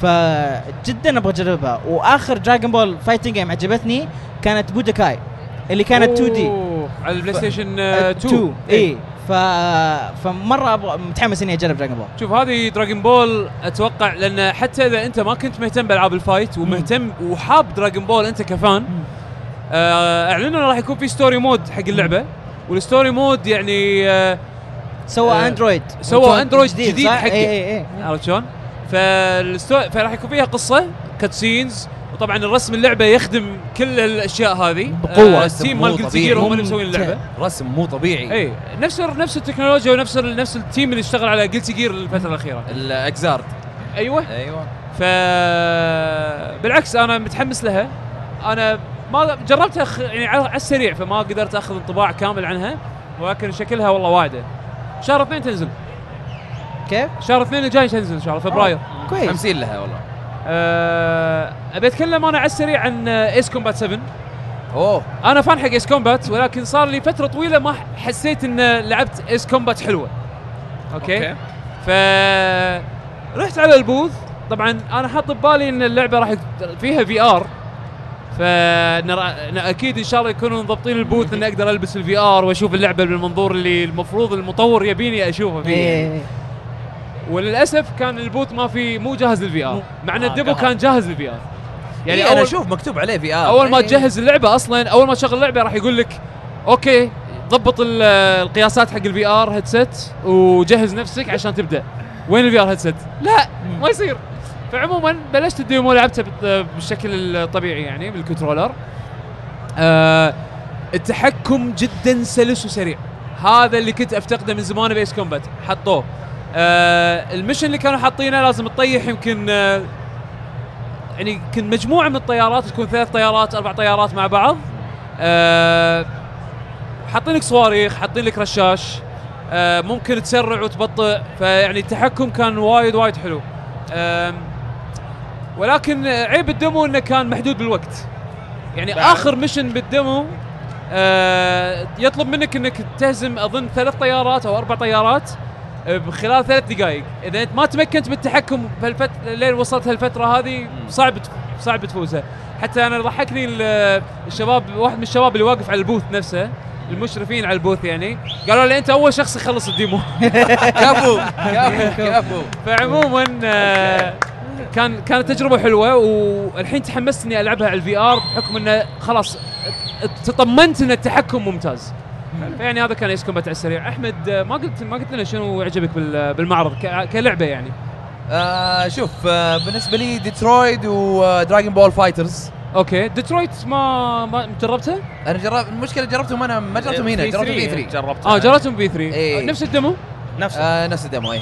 S6: فجدا أبغى أجربها. وآخر Dragon Ball fighting game عجبتني كانت Budokai اللي كانت
S1: 2D على ال PlayStation 2
S6: اي ف فمرة أبغى متحمس إني أجرب Dragon Ball
S1: شوف هذه Dragon Ball أتوقع لأن حتى إذا أنت ما كنت مهتم بألعاب ال fight ومهتم وحاب Dragon Ball أنت ك fan آه، أعلنوا إنه راح يكون في story mode حق اللعبة وال story mode يعني آه،
S6: سوى
S1: آه،
S6: android
S1: سوى android جديد
S6: صح؟
S1: حقه.
S6: اي اي اي
S1: عرفت شلون؟ فال sto... فراح يكون فيها قصة cutscenes وطبعا الرسم اللعبة يخدم كل الأشياء هذه.
S6: بقوة.
S1: آه ال
S4: team
S1: مال
S4: Guilty.
S1: Gear هم اللي مسوين. اللعبة.
S4: رسم مو طبيعي.
S1: إي نفس نفس التكنولوجيا ونفس نفس ال team اللي اشتغل على Guilty Gear الفترة الأخيرة.
S4: ال
S1: Xrd.
S4: أيوه. أيوه.
S1: ف بالعكس أنا متحمس لها. أنا ما جربتها خ... يعني على السريع فما قدرت أخذ انطباع كامل عنها ولكن شكلها والله واعده شهر اثنين تنزل.
S6: كيف؟
S1: شهر اثنين الجاي تنزل إن شاء الله فبراير.
S6: كويس.
S4: خمسين لها والله.
S1: أه أبي أتكلم أنا على السريع عن ايس كومبات 7
S4: أوه.
S1: أنا fan حق Ace Combat ولكن صار لي فترة طويلة ما حسيت إن لعبت Ace Combat حلوة. okay,
S5: okay.
S1: ف رحت على ال booth. طبعا أنا حاط ببالي إن اللعبة راح فيها VR فنرى أكيد إن شاء الله يكونوا مضبطين ال booth إني أقدر ألبس ال VR وأشوف اللعبة بالمنظور اللي المفروض المطور يبيني اشوفه فيه.
S6: إيه.
S1: وللأسف كان ال booth ما في مو جاهز لل VR مع إن
S5: آه،
S1: ال
S5: demo.
S1: كان جاهز لل VR
S4: يعني
S1: يعني أنا
S4: أشوف مكتوب عليه VR
S1: أول ما تجهز اللعبة أصلا أول ما تشغل اللعبة راح يقول لك okay ضبط ال- القياسات حق ال VR headset وجهز نفسك عشان تبدأ. وين ال VR headset لا ما يصير. فعموما بلشت ال demo لعبتها بال- بالشكل الطبيعي يعني بال controller. آه التحكم جدا سلس وسريع. هذا اللي كنت أفتقده من زمان ب Ace Combat حطوه. آه ال mission اللي كانوا حاطينه لازم تطيح يمكن آه يعني يمكن مجموعة من الطيارات تكون ثلاث طيارات أربع طيارات مع بعض. آه حاطين لك صواريخ حاطين لك رشاش آه ممكن تسرع وتبطئ فيعني التحكم كان وايد وايد حلو. آم، ولكن عيب الدمو إنه كان محدود بالوقت. يعني
S5: بعد.
S1: آخر ميشن بالدمو آه يطلب منك إنك تهزم أظن ثلاث طيارات أو أربع طيارات. آه، بخلال ثلاث دقائق إذا أنت ما تمكنت بالتحكم بهالفتره لين وصلت هالفترة هذه صعب صعب تفوزها. حتى أنا ضحكني ال- الشباب واحد من الشباب اللي واقف على ال booth نفسه المشرفين على ال booth يعني قالوا لي أنت أول شخص يخلص ال demo.
S4: كفو كفو كفو
S1: فعموما آه، كان كانت تجربة حلوة والحين تحمست اني ألعبها على ال VR بحكم إنه خلاص تطمنت إن التحكم ممتاز. فيعني هذا كان Ace Combat على السريع. أحمد آه، ما قلت ما قلت لنا شنو عجبك بال- بالمعرض ك- كلعبة يعني.
S4: آه شوف آه بالنسبة لي Detroit و Dragon Ball
S1: FighterZ okay. Detroit ما ما جربتها؟
S4: أنا جربت المشكلة جربتهم أنا ما جربتهم هنا جربتهم في E3
S5: جربت
S1: آه جربتهم ب E3
S4: إيه.
S1: نفس ال demo؟
S5: نفس.
S4: آه نفس ال demo اي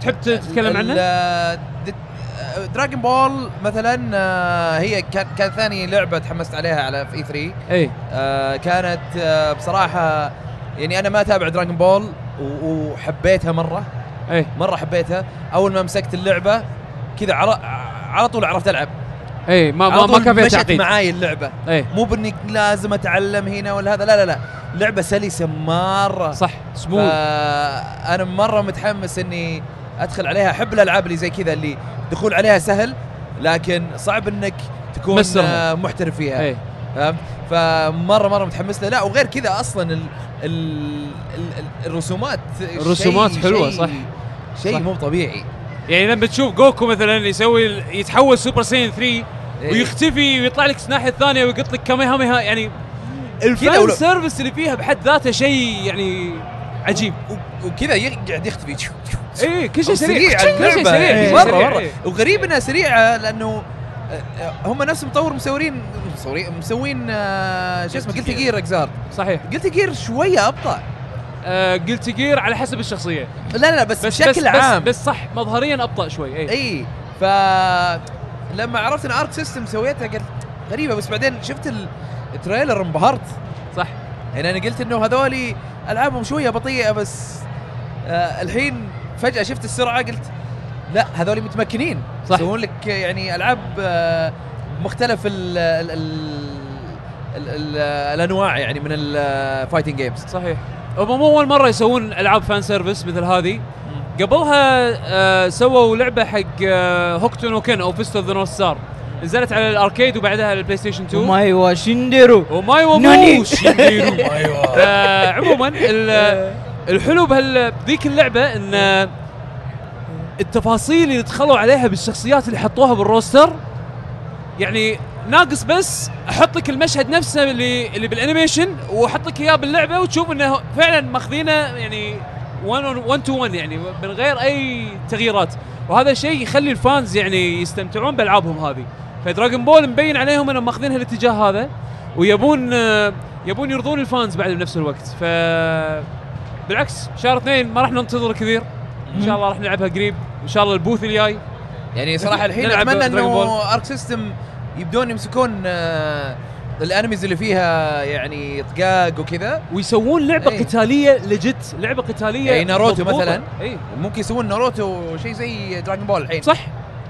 S1: تحب تتكلم عنه؟
S4: Dragon Ball مثلا آه هي كان كانت ثاني لعبة تحمست عليها على في E3
S1: إي.
S4: آه كانت آه بصراحة يعني أنا ما أتابع دراجون بول وحبيتها مرة.
S1: إي.
S4: مرة حبيتها. أول ما مسكت اللعبة كذا على على طول عرفت ألعب.
S1: إي ما ما, ما كان فيها تعقيد.
S4: معاي اللعبة.
S1: إي.
S4: مو بانك لازم أتعلم هنا ولا هذا لا لا لا. لعبة سلسة مرة.
S1: صح. سموث
S4: أنا مرة متحمس إني أدخل عليها. أحب الألعاب اللي زي كذا اللي دخول عليها سهل لكن صعب إنك تكون
S1: تمسرها.
S4: آه، محترف فيها
S1: اي
S4: فهمت فمرة مرة متحمس لها لا وغير كذا أصلا ال ال ال الرسومات
S1: الرسومات
S4: شيء-
S1: حلوة،
S4: شيء-
S1: صح.
S4: شيء. مو طبيعي
S1: يعني لما تشوف جوكو مثلا يسوي يتحول سوبر سايان 3
S4: إيه.
S1: ويختفي ويطلع لك الناحيه الثانية ويقط لك كاميهاها يعني ال
S4: fan
S1: service اللي فيها بحد ذاته شيء يعني عجيب.
S4: وكذا يقعد يختفي
S1: اي كل شيء سريع. كل شيء. سريع مرة
S4: مرة.
S1: إيه.
S4: وغريب إنها سريعة لأنه آه، هم نفس مطور مسوين مسوين مسوين آه، شو اسمه قلت Guilty Gear Xrd
S1: صحيح.
S4: Guilty Gear شوية أبطأ.
S1: آه Guilty Gear على حسب الشخصية.
S4: لا لا بس,
S1: بس
S4: بشكل
S1: بس
S4: عام.
S1: بس, بس صح مظهريا أبطأ شوي. اي
S4: إي. ف لما عرفت إن Arc System سويتها قلت غريبة. بس بعدين شفت ال- ال trailer انبهرت.
S1: صح.
S4: يعني أنا قلت إنه هذولي ألعابهم شوية بطيئة بس آه الحين فجأة شفت السرعة قلت لا هذولي متمكنين.
S1: صح.
S4: يسوون لك يعني ألعاب آه مختلف ال ال ال ال ال الأنواع يعني من ال fighting games
S1: صحيح. هم مو أول مرة يسوون ألعاب fan service مثل هذه. قبلها آه سووا لعبة حق آه Hokuto no Ken أو Fist of the North Star نزلت على الأركيد وبعدها على البلاي ستيشن 2
S6: omae wa
S1: shindeiru.
S6: omae.
S1: nani. وmou shindeiru آه، عموما ال- الحلو بهال بذيك اللعبة إن التفاصيل اللي دخلوا عليها بالشخصيات اللي حطوها بال roster يعني ناقص بس أحط لك المشهد نفسه اللي اللي بال animation وأحط لك إياه باللعبة وتشوف إنه فعلا ماخذينه يعني 1 to 1 يعني من غير أي تغييرات. وهذا الشيء يخلي ال fans يعني يستمتعون بألعابهم هذه. فدراجون بول مبين عليهم انهم ماخذين هالاتجاه هذا ويبون آه، يبون يرضون ال fans بعد بنفس الوقت. ف بالعكس شهر اثنين ما راح ننتظر كثير. إن شاء الله راح نلعبها قريب. إن شاء الله ال booth الجاي.
S4: يعني صراحة الحين
S1: أتمنى
S4: إنه Arc System يبدون يمسكون آه الأنميز اللي فيها يعني طقاق وكذا.
S1: ويسوون لعبة
S4: إيه.
S1: قتالية legit لعبة قتالية
S4: يعني ناروتو. مثلاً.
S1: اي
S4: ممكن يسوون ناروتو شيء زي دراجون بول الحين.
S1: صح.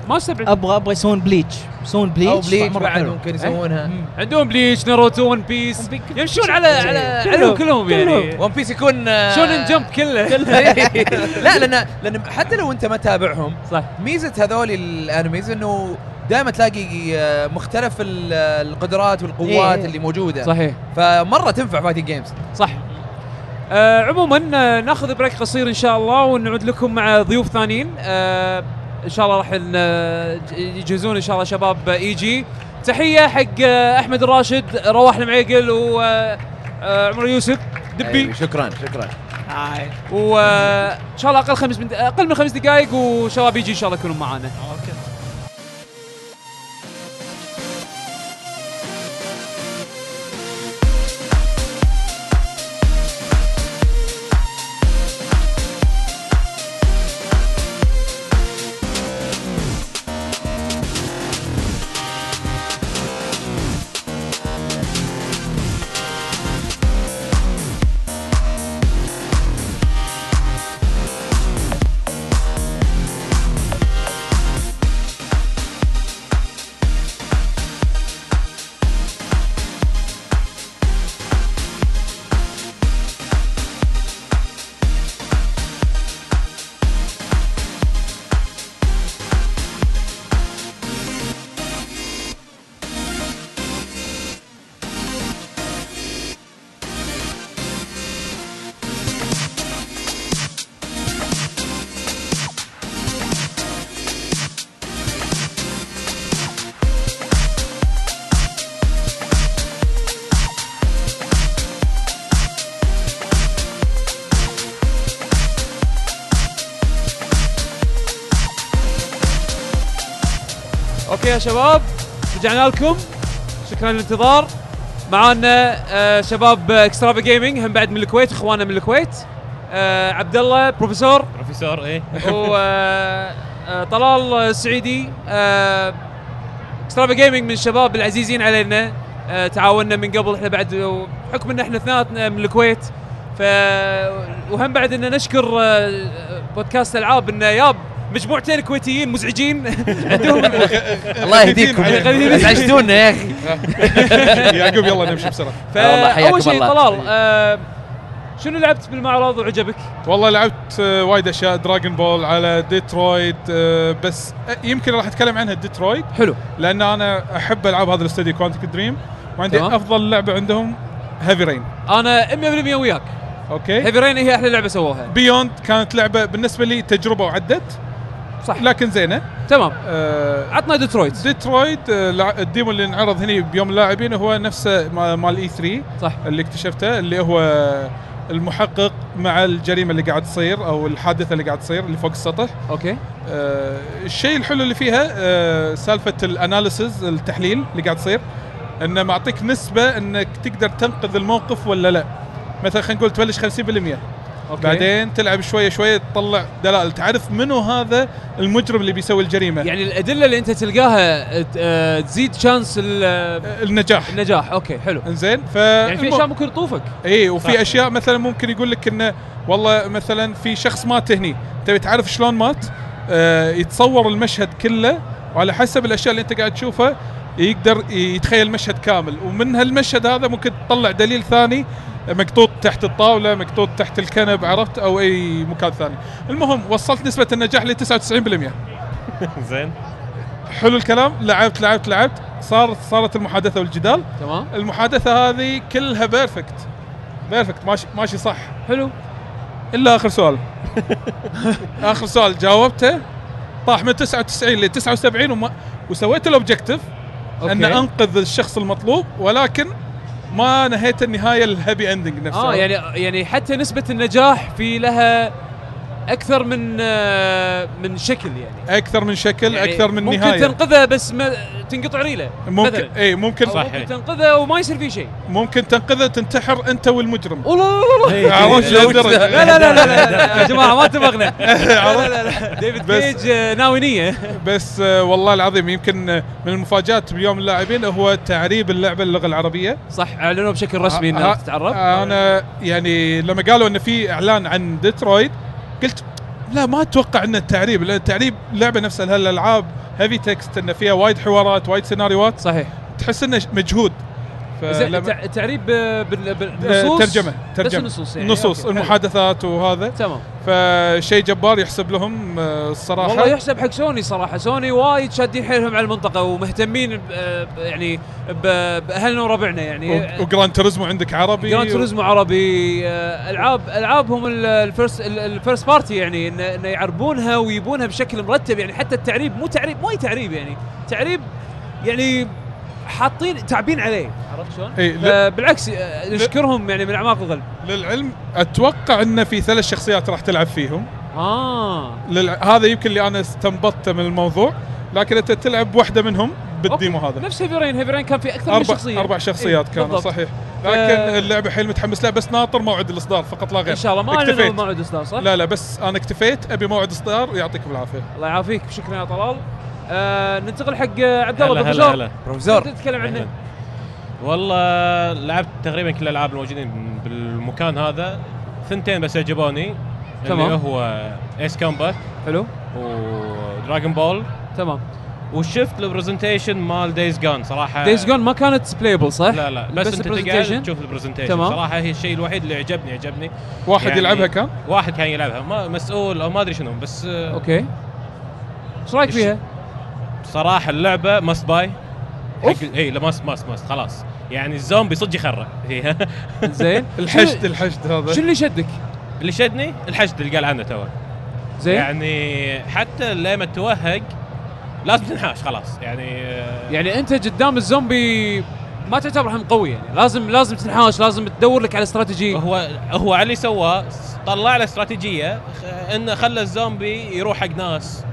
S1: ما استبعد
S6: أبغى أبغى يسوون بليتش يسوون بليتش
S4: أو بليتش بعد
S6: حلو.
S4: ممكن يسوونها.
S1: عندهم بليتش ناروتو ون بيس يمشون على على
S6: كلهم-
S1: عليهم كلهم يعني.
S4: ون بيس يكون آه،
S1: Shonen Jump كله.
S4: لا لأن لأن حتى لو أنت ما تابعهم
S1: صح.
S4: ميزة هذول الأنميز إنه دائما تلاقي آه، مختلف ال- القدرات والقوات
S6: إيه.
S4: اللي موجودة.
S1: صحيح.
S4: فمرة تنفع fighting games
S1: صح. آه عموما آه، ناخذ break قصير إن شاء الله ونعود لكم مع ضيوف ثانيين. آه إن شاء الله راح يجهزون إن شاء الله شباب AG. تحية حق آه، أحمد الراشد رواح المعيقل وعمر يوسف. دبي.
S4: أيوة، شكرا شكرا.
S6: هاي.
S1: وان شاء الله أقل خمس من أقل من خمس دقائق وشباب يجي إن شاء الله يكونون معانا. okay. يا شباب رجعنا لكم. شكرا للانتظار. معانا آه شباب Extrava Gaming هم بعد من الكويت إخواننا من الكويت. آه عبد الله Professor.
S7: Professor إيه.
S1: وطلال السعيدي. آه Extrava Gaming من الشباب العزيزين علينا. تعاوننا من قبل إحنا بعد بحكم إن إحنا اثنيناتنا من الكويت. ف وهم بعد إن نشكر بودكاست ألعاب إنه ياب مجموعتين كويتيين مزعجين. عندهم
S4: الله يهديكم. ازعجتونا يا أخي.
S3: يعقوب يلا نمشي
S4: بسرعة. والله حياكم
S1: فاول شيء. طلال آه شنو لعبت بالمعرض وعجبك؟
S8: والله لعبت آه، وايد أشياء. دراجون بول على ديترويد آه، بس يمكن راح أتكلم عنها ديترويد
S1: حلو.
S8: لأن أنا أحب ألعاب هذا الاستوديو Quantic Dream وعندي
S1: تمام.
S8: أفضل لعبة عندهم Heavy Rain
S1: أنا 100% وياك.
S8: okay.
S1: Heavy Rain هي أحلى لعبة سووها.
S8: Beyond كانت لعبة بالنسبة لي تجربة وعدت.
S1: صح.
S8: لكن زينه
S1: تمام.
S8: آه،
S1: عطنا Detroit.
S8: Detroit آه، ال demo اللي انعرض هني بيوم اللاعبين هو نفسه ما- مال E3
S1: صح.
S8: اللي اكتشفته اللي هو المحقق مع الجريمة اللي قاعد تصير أو الحادثة اللي قاعد تصير اللي فوق السطح.
S1: okay.
S8: آه، الشيء الحلو اللي فيها آه، سالفة ال analysis التحليل اللي قاعد يصير إنه معطيك نسبة إنك تقدر تنقذ الموقف ولا لا. مثلا خلينا نقول تبلش 50%
S1: okay.
S8: بعدين تلعب شوية شوية تطلع دلائل تعرف منو هذا المجرم اللي بيسوي الجريمة؟
S1: يعني الأدلة اللي أنت تلقاها آه، تزيد chance
S8: آه، النجاح.
S1: النجاح. okay حلو.
S8: إنزين ف
S1: يعني في أشياء ممكن تطوفك.
S8: إي وفي أشياء مثلا ممكن يقول لك إنه والله مثلا في شخص مات هني. تبي تعرف شلون مات؟ آه يتصور المشهد كله وعلى حسب الأشياء اللي أنت قاعد تشوفها يقدر يتخيل المشهد كامل. ومن هالمشهد هذا ممكن تطلع دليل ثاني مقطوط تحت الطاولة مقطوط تحت الكنب عرفت؟ أو أي مكان ثاني. المهم وصلت نسبة النجاح ل 99%
S7: زين.
S8: حلو الكلام. لعبت لعبت لعبت. صارت صارت المحادثة والجدال.
S1: تمام.
S8: المحادثة هذه كلها perfect perfect ماشي ماشي صح.
S1: حلو.
S8: إلا آخر سؤال. آخر سؤال. جاوبته. طاح من 99 ل 79 وما وسويت ال objective
S1: ان.
S8: أنقذ الشخص المطلوب. ولكن ما نهيت النهاية ال happy ending نفسها
S1: آه يعني يعني حتى نسبة النجاح في لها أكثر من آه، من شكل يعني
S8: أكثر من شكل
S1: يعني
S8: أكثر من
S1: ممكن
S8: نهايه
S1: تنقذها بس ما تنقطع ريله
S8: ممكن. اي ممكن
S7: صحيح.
S1: ممكن تنقذها وما يصير فيه شيء
S8: ممكن تنقذه تنتحر انت والمجرم
S1: والله لا لا لا
S8: عرفت.
S1: لا لا لا لا, يا جماعة ما اتفقنا لا لا لا ديفيد آه، ناوي نيه
S8: بس آه، والله العظيم يمكن آه، من المفاجات بيوم اللاعبين هو تعريب اللعبه اللغة العربيه
S1: صح اعلنوا بشكل رسمي
S8: ها-
S1: انها تتعرب
S8: أنا يعني لما قالوا انه في اعلان عن ديترويت قلت لا ما أتوقع انه التعريب لأن التعريب لعبة نفسها هالالعاب heavy text انه فيها وايد حوارات وايد سيناريوهات
S1: صحيح.
S8: تحس إنه مجهود.
S1: التعريب آه، بال-
S8: آه،
S1: بالنصوص؟
S8: ترجمة
S1: بس
S8: ترجمة.
S1: النصوص يعني
S8: النصوص
S1: أوكي،.
S8: المحادثات وهذا.
S1: تمام.
S8: فشيء جبار يحسب لهم آه، الصراحه
S1: والله يحسب حق سوني صراحة. سوني وايد شادين حيلهم على المنطقة ومهتمين ب- يعني بأهلنا وربعنا يعني.
S8: و- وجران توريزمو عندك عربي
S1: Gran Turismo عربي آه، ألعاب العابهم ال- ال first ال- ال first party يعني انه يعربونها ويبونها بشكل مرتب يعني حتى التعريب مو تعريب مو أي تعريب يعني. تعريب يعني حاطين تعبين عليه. عرفت شلون؟
S8: إي، لا-
S1: بالعكس آه، نشكرهم يعني من أعماق القلب
S8: للعلم أتوقع انه في ثلاث شخصيات راح تلعب فيهم.
S1: آه.
S8: للع... هذا يمكن اللي أنا استنبطته من الموضوع لكن أنت تلعب واحدة منهم بال demo
S1: أوكي.
S8: هذا.
S1: نفس Heavy Rain Heavy Rain كان في أكثر من
S8: أربع
S1: شخصية.
S8: أربع شخصيات
S1: إيه،
S8: كانوا
S1: بالضبط.
S8: صحيح. لكن اللعبة حيل متحمس لها بس ناطر موعد الإصدار فقط لا غير.
S1: إن شاء الله. ما أعلنوا
S8: اكتفيت.
S1: موعد إصدار صح؟
S8: لا لا بس أنا اكتفيت. أبي موعد إصدار ويعطيكم العافية.
S1: الله يعافيك. شكرا يا طلال. آه ننتقل حق آه، عبد الله
S7: هلا هلا professor
S4: professor
S1: تتكلم عنه.
S7: والله لعبت تقريبا كل الألعاب الموجودين بالمكان هذا. ثنتين بس عجبوني
S1: تمام.
S7: اللي هو Ace Combat
S1: حلو.
S7: و Dragon Ball
S1: تمام.
S7: وشفت ال presentation مال Days Gone صراحة
S1: دايز جون ما كانت playable صح؟
S7: لا لا. بس,
S1: بس
S7: أنت
S1: ال presentation؟
S7: تقعد تشوف ال presentation
S1: تمام.
S7: صراحة هي الشيء الوحيد اللي عجبني عجبني
S8: واحد
S7: يعني
S8: يلعبها كان؟
S7: واحد كان يلعبها. ما مسؤول أو ما أدري شنو بس آه،
S1: أوكي.
S7: إيش رأيك
S1: فيها؟
S7: صراحة اللعبة must buy
S1: أوف.
S7: اي لا must must must خلاص. يعني الزومبي صج يخرع فيها
S1: زين
S8: الحشد الحشد هذا.
S1: شو اللي شدك؟
S7: اللي شدني الحشد اللي قال عنه تو
S1: زين.
S7: يعني حتى لما توهق لازم تنحاش خلاص. يعني آه،
S1: يعني أنت قدام الزومبي ما تعتبر هم قوي يعني. لازم لازم تنحاش لازم تدور لك على استراتيجي
S7: هو هو على اللي سواه طلع له استراتيجية خ- إنه خلى الزومبي يروح حق ناس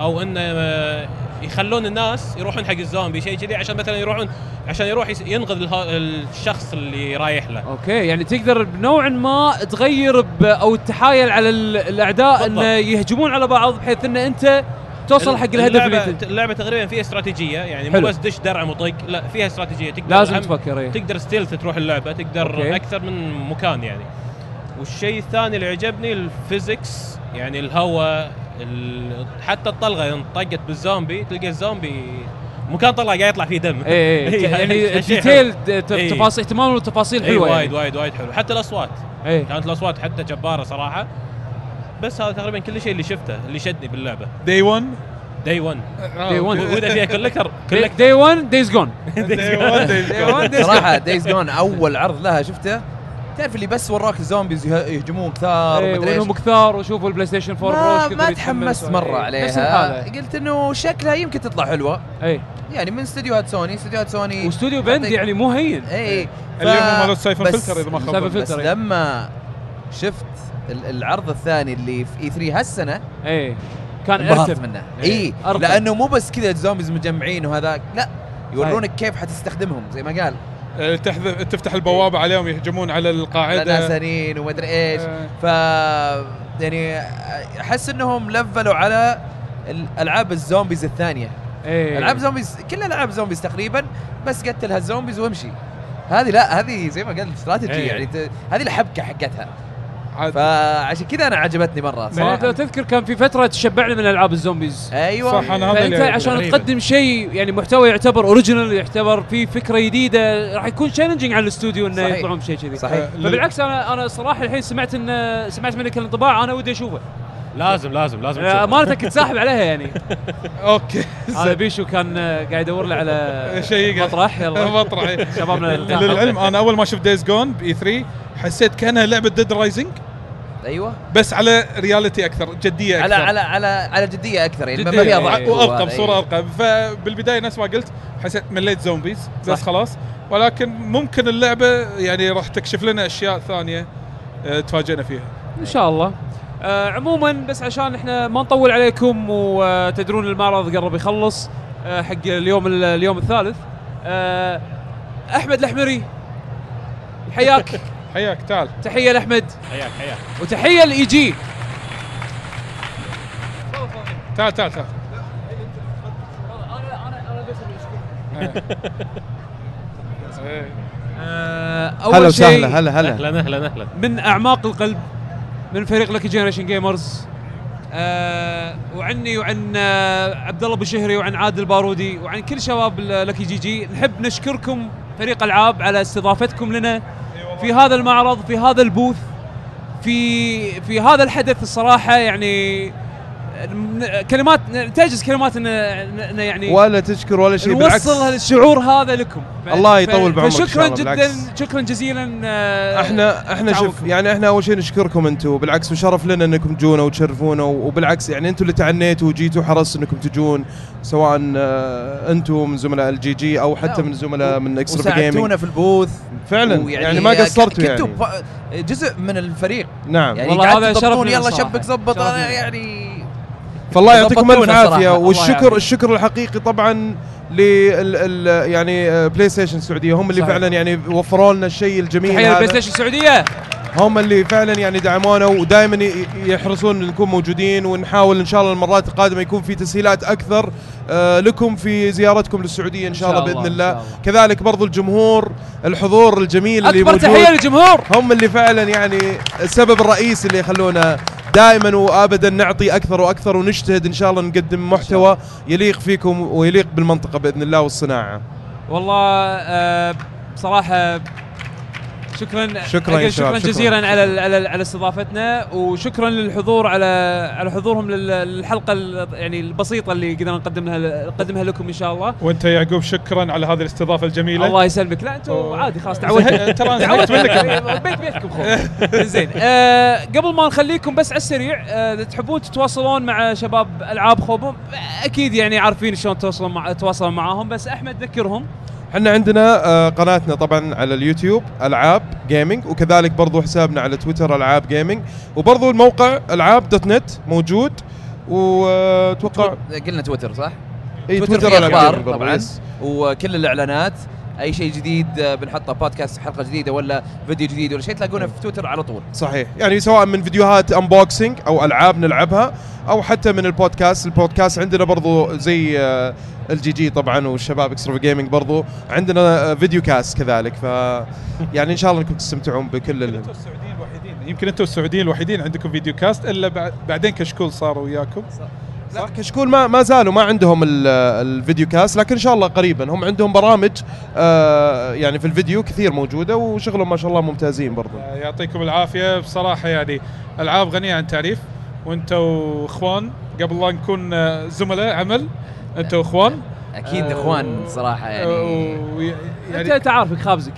S7: أو إنه آه، يخلون الناس يروحون حق الزومبي شيء كذي عشان مثلا يروحون عشان يروح ينقذ الها- الشخص اللي رايح له
S1: أوكي يعني تقدر بنوع ما تغير أو تحايل على ال-
S7: الأعداء.
S1: انه يهجمون على بعض بحيث إن أنت توصل حق الهدف
S7: اللعبة
S1: اللي انت
S7: اللعبة تقريبا فيها استراتيجية يعني. مو بس دش درع مطق لا فيها استراتيجية تقدر
S1: لازم تفكر إيه.
S7: تقدر stealth تروح اللعبة تقدر
S1: أوكي.
S7: أكثر من مكان يعني والشيء الثاني اللي عجبني ال physics يعني الهواء ال- حتى الطلقة يوم طقت بالزومبي تلقى الزومبي مكان طلقة قاعد يطلع فيه دم.
S1: إيه إيه. يعني
S7: شيء
S1: detail
S7: حلو.
S1: ت-
S7: إيه.
S1: تفاصيل اهتمام والتفاصيل
S7: إيه،
S1: حلوة
S7: وايد
S1: يعني.
S7: وايد وايد حلو. حتى الأصوات.
S1: إيه.
S7: كانت الأصوات حتى جبارة صراحة. بس هذا تقريبا كل شيء اللي شفته اللي شدني باللعبة.
S8: day 1
S7: day 1
S1: Day one.
S7: وإذا فيها collector
S1: day 1 Days Gone
S4: صراحة Days Gone أول عرض لها شفته تعرف اللي بس وراك ال zombies يه- يهجمون كثار ومدري إيش.
S1: وانهم كثار وشوفوا البلاي ستيشن 4 Pro
S4: ما, ما تحمست. مرة
S1: إيه.
S4: عليها
S1: نفس الحاله
S4: قلت إنه شكلها يمكن تطلع حلوة
S1: اي
S4: يعني من استديوهات سوني استديوهات سوني
S1: واستوديو بند يعني مو هين
S4: اي
S8: اللي هم مالت Syphon
S4: بس-
S8: فلتر إذا ما خاب.
S4: بس
S1: فلتر، إيه.
S4: لما شفت ال- العرض الثاني اللي في E3 هالسنة
S1: اي كان
S4: انبهرت
S1: إرتب
S4: منه
S1: إيه.
S4: اي
S1: أرقى.
S4: لأنه مو بس كذا ال zombies مجمعين وهذاك لا يورونك كيف حتستخدمهم زي ما قال
S8: تفتح البوابة عليهم يهجمون على
S4: على
S8: القاعده
S4: ناسانين ومدري إيش
S8: آه.
S4: ف يعني أحس إنهم لفلوا على الالعاب ال zombies
S1: الثانية
S4: إيه ألعاب zombies كل ألعاب zombies تقريبا بس قتل هال zombies وامشي هذه لا هذه زي ما قلت استراتيجي
S7: إيه.
S4: يعني. هذه الحبكة حقتها
S8: عاد.
S4: فعشان كذا أنا عجبتني
S1: مرة
S4: صراحة.
S1: لو تذكر كان في فترة تشبعنا من ألعاب ال
S4: zombies. أيوه.
S8: صح أنا هذا فأنت
S1: عشان
S7: غريبة.
S1: تقدم شيء يعني محتوى يعتبر original يعتبر في فكرة جديدة راح يكون challenging على الاستوديو
S4: إنه.
S1: يطلعون بشيء كذي.
S4: صحيح.
S1: فبالعكس أنا أنا صراحة الحين سمعت ان سمعت منك الانطباع أنا ودي أشوفه.
S7: لازم لازم لازم.
S1: امانه كنت ساحب عليها يعني.
S8: أوكي.
S1: هذا بيشو كان قاعد يدور لي على
S8: شيء
S1: مطرح يلا.
S8: مطرح.
S1: شبابنا.
S8: للعلم أنا أول ما شفت Days Gone ب E3 حسيت كأنها لعبة Dead Rising
S4: أيوه.
S8: بس على reality أكثر جدية أكثر.
S4: على على على على جدية أكثر يعني ما
S1: جدية،
S4: فيها
S1: إيه.
S4: ضعف
S8: وارقى
S4: وهذا،
S8: بصوره. ارقى فبالبداية نفس ما قلت حسيت مليت zombies بس
S4: صح.
S8: خلاص. ولكن ممكن اللعبة يعني راح تكشف لنا أشياء ثانية آه، تفاجئنا فيها.
S1: إن شاء الله. آه عموما بس عشان إحنا ما نطول عليكم وتدرون المعرض قرب يخلص آه حق اليوم اليوم الثالث. آه أحمد الأحمري حياك.
S8: حياك تعال.
S1: تحية لأحمد.
S7: حياك حياك.
S1: وتحية لإي جي.
S8: تعال تعال تعال.
S1: آه
S9: هلا
S1: أول
S9: وسهلا
S1: شيء
S9: هلا هلا.
S7: أهلا أهلا أهلا.
S1: من أعماق القلب من فريق Lucky Generation Gamers وعني وعن آه عبد الله بشهري وعن عادل بارودي وعن كل شباب Lucky GG نحب نشكركم فريق ألعاب على استضافتكم لنا. في هذا المعرض في هذا ال booth في في هذا الحدث الصراحة يعني كلمات تعجز كلمات ان إن يعني
S9: ولا تشكر ولا شيء بالعكس
S1: نوصل الشعور هذا لكم
S9: الله يطول بعمرك إن شاء
S1: فشكرا
S9: الله،
S1: جدا
S9: بالعكس.
S1: شكرا جزيلا آه،
S9: إحنا إحنا شوف. يعني إحنا أول شيء نشكركم أنتم بالعكس وشرف لنا إنكم تجونا وتشرفونا وبالعكس يعني أنتم اللي تعنيتوا وجيتوا حرصتوا إنكم تجون سواء آه، أنتم من زملاء ال GG أو حتى من زملاء من Extra Gaming
S4: وساعدتونا في ال booth
S9: فعلا
S4: ويعني
S9: يعني ما قصرتوا
S4: كنتوا
S9: يعني
S4: ب- جزء من الفريق
S9: نعم
S4: يعني
S1: والله هذا شرف
S4: يلا. شبك زبط. يعني
S9: فالله يعطيكم
S4: ألف عافية.
S9: والشكر. الشكر الحقيقي طبعا لل يعني آه، بلاي ستيشن السعودية. هم اللي
S1: صحيح.
S9: فعلا يعني وفروا لنا الشيء الجميل
S1: تحية للبلاي
S9: هذا.
S1: ستيشن السعودية.
S9: هم اللي فعلا يعني دعمونا ودائما يحرصون إن نكون موجودين ونحاول إن شاء الله المرات القادمة يكون في تسهيلات أكثر آه، لكم في زيارتكم للسعودية إن شاء الله بإذن الله
S1: الله.
S9: كذلك برضو الجمهور الحضور الجميل اللي
S1: أكبر
S9: موجود.
S1: تحية للجمهور.
S9: هم اللي فعلا يعني السبب الرئيسي اللي يخلونا دائما وابدا نعطي أكثر وأكثر ونجتهد إن شاء الله نقدم محتوى يليق فيكم ويليق بالمنطقة بإذن الله والصناعة.
S1: والله آه بصراحه شكرا.
S9: شكراً
S1: شكرا. جزيلا على على على استضافتنا وشكرا للحضور على على حضورهم لل- للحلقة يعني البسيطة اللي قدرنا نقدم لها نقدمها لكم إن شاء الله.
S8: وأنت يا يعقوب شكرا على هذه الاستضافة الجميلة.
S1: الله يسلمك. لا
S8: أنتم.
S1: عادي خلاص تعودت
S8: ترى زهقت منك.
S1: بيت بيتكم خو زين آه قبل ما نخليكم بس على السريع آه تحبون تتواصلون مع شباب ألعاب خوبو أكيد يعني عارفين شلون تتواصلون مع تتواصلون معاهم بس أحمد ذكرهم.
S9: إحنا عندنا آه، قناتنا طبعا على اليوتيوب ألعاب Gaming وكذلك برضو حسابنا على تويتر ألعاب Gaming وبرضو الموقع ألعاب dot net موجود وأتوقع
S4: قلنا تويتر صح؟
S9: إي،
S4: تويتر
S9: تويتر
S4: فيه
S9: ألعاب
S4: أخبار
S9: gaming برضو،
S4: طبعا. وكل الإعلانات أي شيء جديد آه، بنحطه بودكاست حلقة جديدة ولا فيديو جديد ولا شيء تلاقونه في تويتر على طول.
S9: صحيح. يعني سواء من فيديوهات unboxing أو ألعاب نلعبها أو حتى من البودكاست. البودكاست عندنا برضو زي آه، ال GG طبعا والشباب Extra Gaming برضو. عندنا آه، video cast كذلك. ف يعني إن شاء الله إنكم تستمتعون بكل ال...
S8: أنتم السعوديين الوحيدين. يمكن أنتم السعوديين الوحيدين عندكم video cast إلا بعد بعدين كشكول صاروا وياكم.
S9: لا. كشكول ما ما زالوا ما عندهم ال- ال video cast لكن إن شاء الله قريبا. هم عندهم برامج آه يعني في الفيديو كثير موجودة وشغلهم ما شاء الله ممتازين برضو.
S8: يعطيكم العافية. بصراحة يعني ألعاب غنية عن تعريف. وأنتم اخوان قبل لا نكون آه، زملاء عمل أنتم اخوان
S4: أكيد
S8: آه،
S4: إخوان صراحة يعني.
S1: انت
S8: يعني
S1: أنت عارفك خابزك.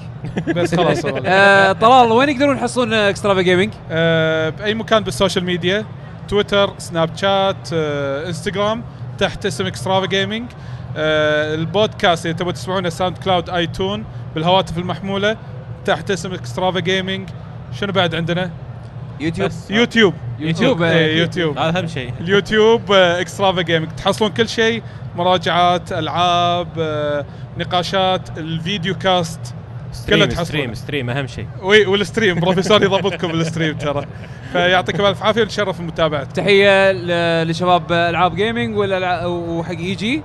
S8: بس خلاص والله.
S1: آه، طلال وين يقدرون يحصلون Extrava Gaming؟
S8: آه، بأي مكان بال social media. تويتر سناب شات آه، انستغرام تحت اسم Extrava Gaming آه، البودكاست اذا تبغوا تسمعونه SoundCloud iTunes بالهواتف المحمولة تحت اسم Extrava Gaming شنو بعد عندنا؟
S4: يوتيوب.
S8: يوتيوب.
S1: يوتيوب، آه،
S8: إيه، يوتيوب.
S7: هذا أهم شيء.
S8: اليوتيوب آه، Extrava Gaming تحصلون كل شيء مراجعات ألعاب آه، نقاشات ال video
S7: cast.
S8: stream.
S7: stream stream أهم شيء.
S8: وي والستريم بروفيسور يضبطكم الستريم ترى. فيعطيكم الف عافية ونتشرف بمتابعتكم
S1: تحية لشباب ألعاب جيمنج والألع- وحق اي جي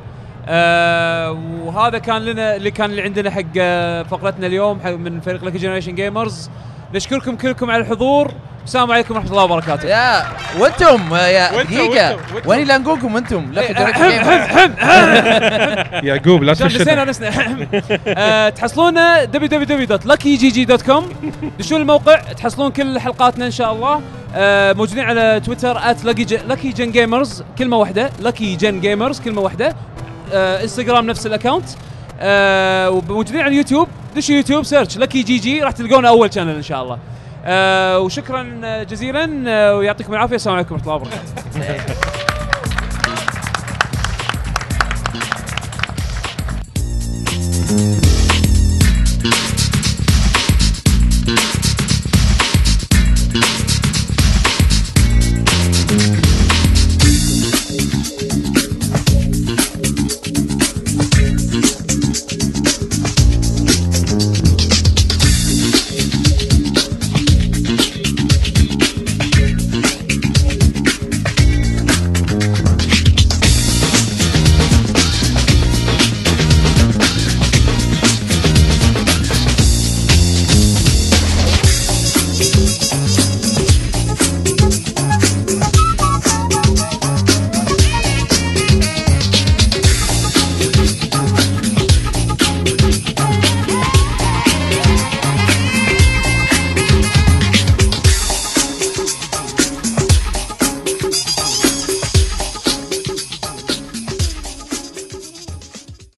S1: آه وهذا كان لنا اللي كان اللي عندنا حق آه، فقرتنا اليوم حق من فريق لك جنريشن جيمرز نشكركم كلكم على الحضور. السلام عليكم ورحمة الله وبركاته.
S4: يا وأنتم يا
S8: دقيقة.
S4: وين اللي نقولكم أنتم لا
S8: يعقوب لا
S1: عشان نسينا نسنا آه، تحصلون www.luckygg.com دشون الموقع تحصلون كل حلقاتنا إن شاء الله. آه، موجودين على تويتر @lucky gen gamers كلمة واحدة lucky gen gamers كلمة واحدة. آه، إنستغرام نفس ال account آه، وموجودين على اليوتيوب. دشوا يوتيوب search Lucky GG راح تلقون أول channel إن شاء الله. آه، وشكرا جزيلا آه، ويعطيكم العافية. السلام عليكم ورحمة الله وبركاته.
S10: Thank